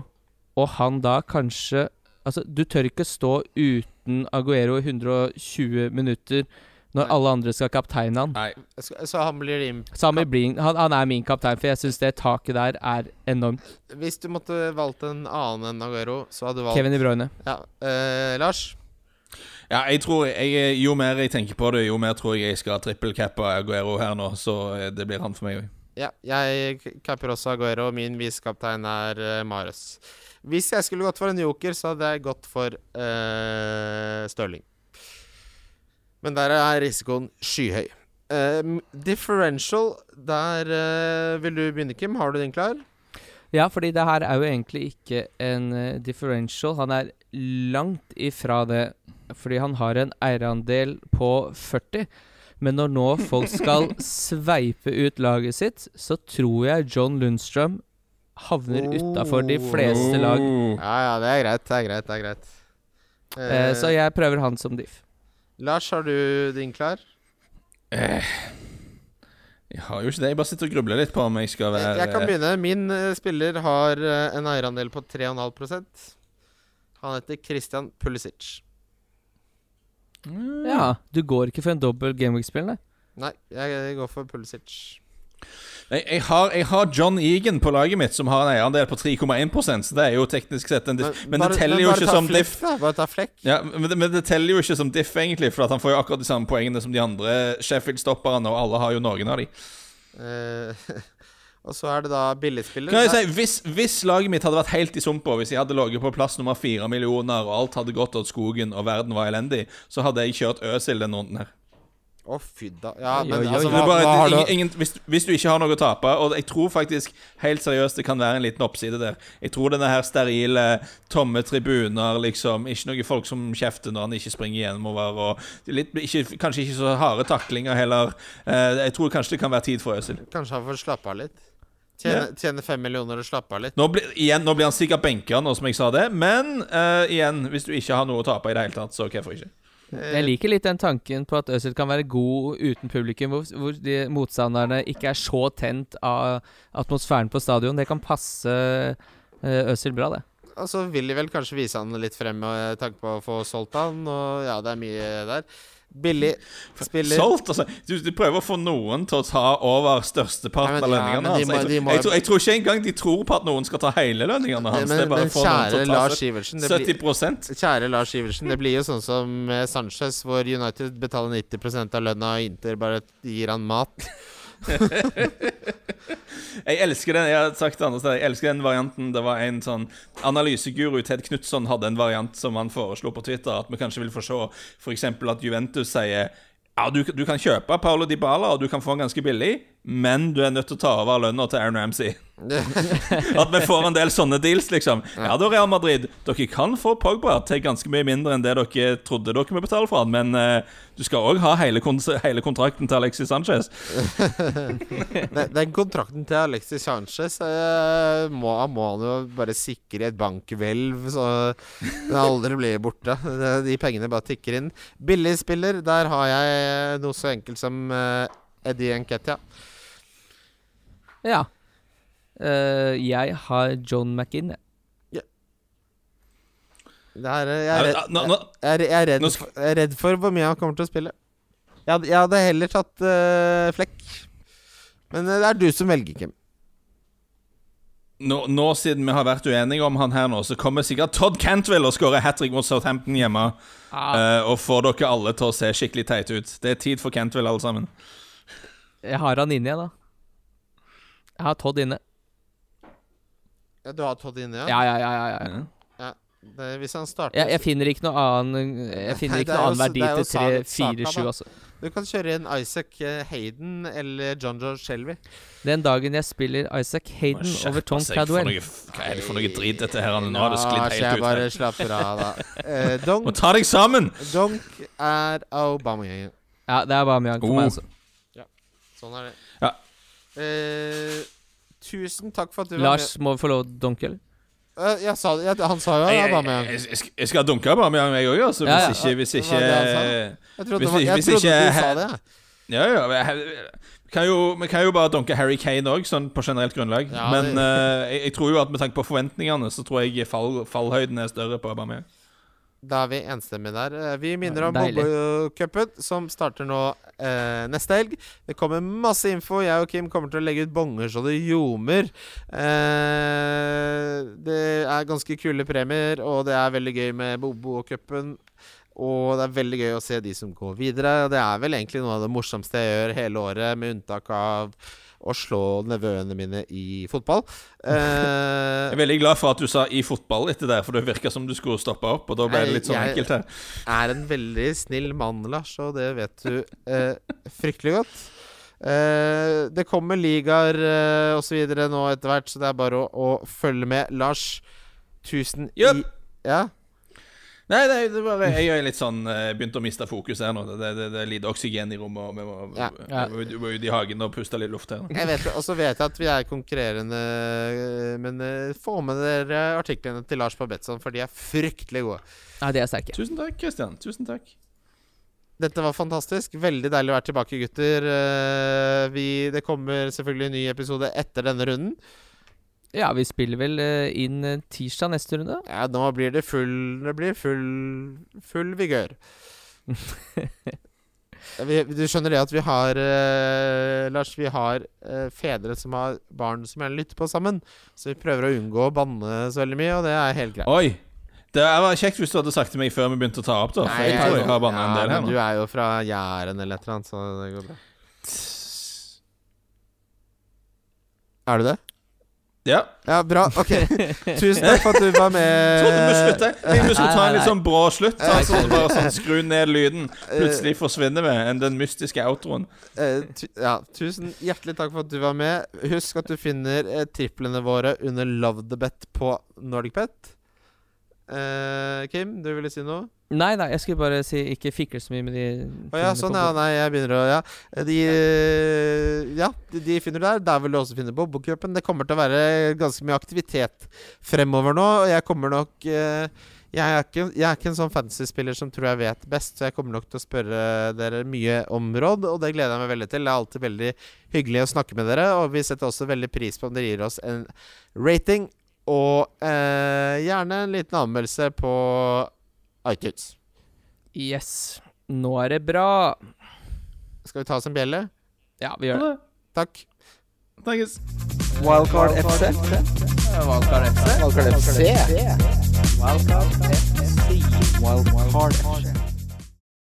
og han da kanskje Altså, du tør ikke stå uten Aguero i 120 minutter når
Nei.
alle andre skal kapteine han.
Nei.
Så, så han blir din
Sami Bling, han, han er min kaptein, for jeg syns det taket der er enormt.
Hvis du måtte valgt en annen enn Aguero, så hadde du valgt
Kevin De Bruyne.
Ja. Eh, Lars?
Ja, jeg tror jeg, Jo mer jeg tenker på det, jo mer tror jeg jeg skal trippelcappe Aguero her nå. Så eh, det blir han for meg òg.
Ja, jeg capper også Aguero. Min visekaptein er uh, Mares. Hvis jeg skulle gått for en joker, så hadde jeg gått for uh, Stirling. Men der er risikoen skyhøy. Uh, differential, der uh, vil du begynne, Kim. Har du den klar?
Ja, fordi det her er jo egentlig ikke en uh, differential. Han er langt ifra det, fordi han har en eierandel på 40. Men når nå folk skal sveipe ut laget sitt, så tror jeg John Lundstrøm havner
Oh.
utafor de fleste lag.
Ja, ja, det er greit. Det er greit. det er greit
så jeg prøver han som diff.
Lars, har du din klar?
Eh, jeg har jo ikke det. Jeg bare sitter og grubler litt på om jeg skal være
Jeg, kan begynne. Min eh, spiller har eh, en eierandel på 3,5% Han heter Christian Pulisic.
Ja, du går ikke for en dobbel Gameweek-spill, nei?
Nei, jeg går for Pulisic.
Jeg, jeg, har, jeg har John Egan på laget mitt, som har en eierandel på 3,1 så det er jo teknisk sett en diff. Men,
bare-
det teller jo ikke som
flekk,
diff.
da. Bare ta flekk.
Ja, men det, men det teller jo ikke som diff, egentlig, for han får jo akkurat de samme poengene som de andre Sheffield-stopperne, og alle har jo noen av de.
Uh, og så er det da billigspiller.
Kan jeg si, hvis, hvis laget mitt hadde vært helt i sumpa, hvis jeg hadde ligget på plass nummer fire millioner, og alt hadde gått åt skogen, og verden var elendig, så hadde jeg kjørt Øsil denne runden her.
Å, fy da. Ja, men
jo, jo,
altså, hva,
bare,
hva har du
ingen, hvis, hvis du ikke har noe å tape Og jeg tror faktisk helt seriøst det kan være en liten oppside der. Jeg tror denne her sterile, tomme tribuner, liksom Ikke noen folk som kjefter når han ikke springer gjennomover, og litt, ikke, kanskje ikke så harde taklinger heller. Eh, jeg tror kanskje det kan være tid for Øzil.
Kanskje han får slappe av litt? Tjene, tjene fem millioner og slappe av litt?
Nå, blir- igjen, nå blir han sikkert benka, nå som jeg sa det, men eh, igjen, hvis du ikke har noe å tape i det hele tatt, så hvorfor ikke?
Jeg liker litt den tanken på at Øzil kan være god uten publikum, hvor, hvor de motstanderne ikke er så tent av atmosfæren på stadion. Det kan passe eh, Øzil bra, det.
Altså så vil de vel kanskje vise han litt frem med tanke på å få solgt han, og ja, det er mye der. Billig spiller
Solgt, altså. Du, du prøver å få noen til å ta over størsteparten
Ja,
av lønningene hans.
må-
Jeg, tror- jeg, jeg tror ikke engang de tror på at noen skal ta hele lønningene hans.
men, men kjære Lars Iversen det blir,
70
Kjære Lars Iversen, det blir jo sånn som med Sanchez, hvor United betaler 90% av lønna, og Inter bare gir han mat.
Jeg elsker den Jeg har sagt det andre steder Jeg elsker den varianten. Det var en sånn analyseguru, Ted Knutson, hadde en variant som han foreslo på Twitter. At vi kanskje vil få se f.eks. at Juventus sier ja, du, du kan kjøpe Paulo Dybala, og du kan få han ganske billig, men du er nødt til å ta over lønna til Aaron Ramsey. At vi får en del sånne deals, liksom. Ja, da Real Madrid, dere kan få Pogba til ganske mye mindre enn det dere trodde dere må betale for han, men uh, du skal òg ha hele, kon hele kontrakten til Alexis Sanchez.
Den, kontrakten til Alexis Sanchez uh, må, må han jo bare sikre et bankhvelv, så den aldri blir borte. De pengene bare tikker inn. Billigspiller, der har jeg noe så enkelt som uh, Eddie Nketia.
Ja. Eh, jeg har John McInn. jeg.
Er, eh, jeg, er redd, jeg, er, for, jeg er redd for hvor mye han kommer til å spille. Jeg hadde, jeg hadde heller tatt uh, Flekk. Men eh, det er du som velger, Kim.
nå, nå siden vi har vært uenige om han her nå, så kommer sikkert Todd Cantwell og skårer hat trick mot Southampton hjemme. eh, og får dere alle til å se skikkelig teite ut. Det er tid for Cantwell, alle sammen.
Jeg har han inne, jeg, da. Jeg har Todd inne.
Ja, du har Todd inne, ja?
Ja, ja, ja. ja, ja.
Ja.
Det, hvis han starter
Jeg, jeg finner ikke noe annen Jeg finner ikke noe annen verdi
er
til
3-4-7,
altså.
Du kan kjøre inn Isaac eh, Hayden eller John George Shelby.
Den dagen jeg spiller Isaac Hayden over Tom Cadwell
Hva er det for noe drit dette her? Nå har det
Ja,
sklidd helt ut.
bare slapper av, da. Eh,
Må
Donk,
ta deg sammen!
donk er Aubameyang.
Ja, det er Aubameyang for
Oh.
meg, altså.
Sånn er det. Eh, tusen takk for at du var med.
Lars må vi få lov å dunke, eller?
Eh, jeg sa, jeg, han sa jo
Jeg, jeg,
Aubameyang.
jeg, jeg, jeg skal dunke bare med meg òg, altså.
Ja, ja.
Hvis ikke, hvis ikke.
Jeg trodde,
hvis
var, jeg
hvis
trodde
ikke-
du sa det. jeg.
Ja, ja. Kan jo, vi kan jo bare dunke Harry Kane òg, sånn på generelt grunnlag.
Ja,
Men
det-
jeg, jeg tror jo at med tanke på forventningene, så tror jeg fall, fallhøyden er større på Aubameyang.
Da er vi enstemmige der. Eh, Vi minner om. Bobo-cupen, som starter nå eh, neste helg. Det kommer masse info. Jeg og Kim kommer til å legge ut bonger så det ljomer. Eh, det er ganske kule premier, og det er veldig gøy med Bobo-cupen. Og det er veldig gøy å se de som går videre. Det er vel egentlig noe av det morsomste jeg gjør hele året, med unntak av å slå nevøene mine i fotball.
Jeg
Eh,
er veldig glad for at du sa 'i fotball' etter det, for det virka som du skulle stoppe opp, og da ble det litt sånn enkelt her.
Jeg er en veldig snill mann, Lars, og det vet du eh, fryktelig godt. Eh, det kommer ligaer eh, osv. nå etter hvert, så det er bare å, å følge med. Lars, tusen
yep.
i Ja?
Nei, nei, det var, jeg er litt sånn begynte begynt å miste fokus her nå. Det, det, det er lite oksygen i rommet, og vi må,
Ja.
Ja.
vi må, må ut i hagen og puste litt luft her.
Jeg vet Og så vet jeg at vi er konkurrerende, eh, men eh, få med dere artiklene til Lars på for de er fryktelig gode.
Ja, de er sterke.
Tusen takk, Christian. Tusen takk.
Dette var fantastisk. Veldig deilig å være tilbake, gutter. Eh, vi, det kommer selvfølgelig en ny episode etter denne runden.
Ja, vi spiller vel eh, inn eh, tirsdag neste runde.
Ja, nå blir det full Det blir full Full vigør. vi, du skjønner det at vi har eh, Lars, vi har eh, fedre som har barn som gjerne lytter på sammen. Så vi prøver å unngå å banne så veldig mye, og det er helt greit.
Oi. Det var kjekt hvis du hadde sagt til meg før vi begynte å ta opp, da. For jeg tror jeg har banna en del her
nå. du er jo fra Jæren eller et eller annet, så det går bra. Er du det?
Ja.
Ja, bra. Ok. Tusen takk for at du var med.
Trodde vi slutte. Jeg tenkte vi skulle ta en litt sånn brå slutt. Sånn, bare sånn skru ned lyden. Plutselig forsvinner vi. enn Den mystiske outroen.
Eh, ja, tusen hjertelig takk for at du var med. Husk at du finner eh, triplene våre under Love the Bet på NordicBet. Uh, Kim, du ville si noe?
Nei, nei, jeg skulle bare si ikke fikle så mye med de
Å ja, sånn, ja. Nei, jeg begynner å Ja. De, ja, de, finner du der. Der vil du også finne Bobokupen. Det kommer til å være ganske mye aktivitet fremover nå. Og jeg kommer nok eh, jeg, er ikke, jeg er ikke en sånn fantasy-spiller som tror jeg vet best, så jeg kommer nok til å spørre dere mye om råd, og det gleder jeg meg veldig til. Det er alltid veldig hyggelig å snakke med dere, og vi setter også veldig pris på om dere gir oss en rating. Og eh, gjerne en liten anmeldelse på iTunes.
Yes. Nå er det bra.
Skal vi ta oss en bjelle?
Ja, vi gjør det.
Takk.
Takkes.
Wildcard FC.
Wildcard FC.
Wildcard FC. Wildcard FC. Wildcard FC.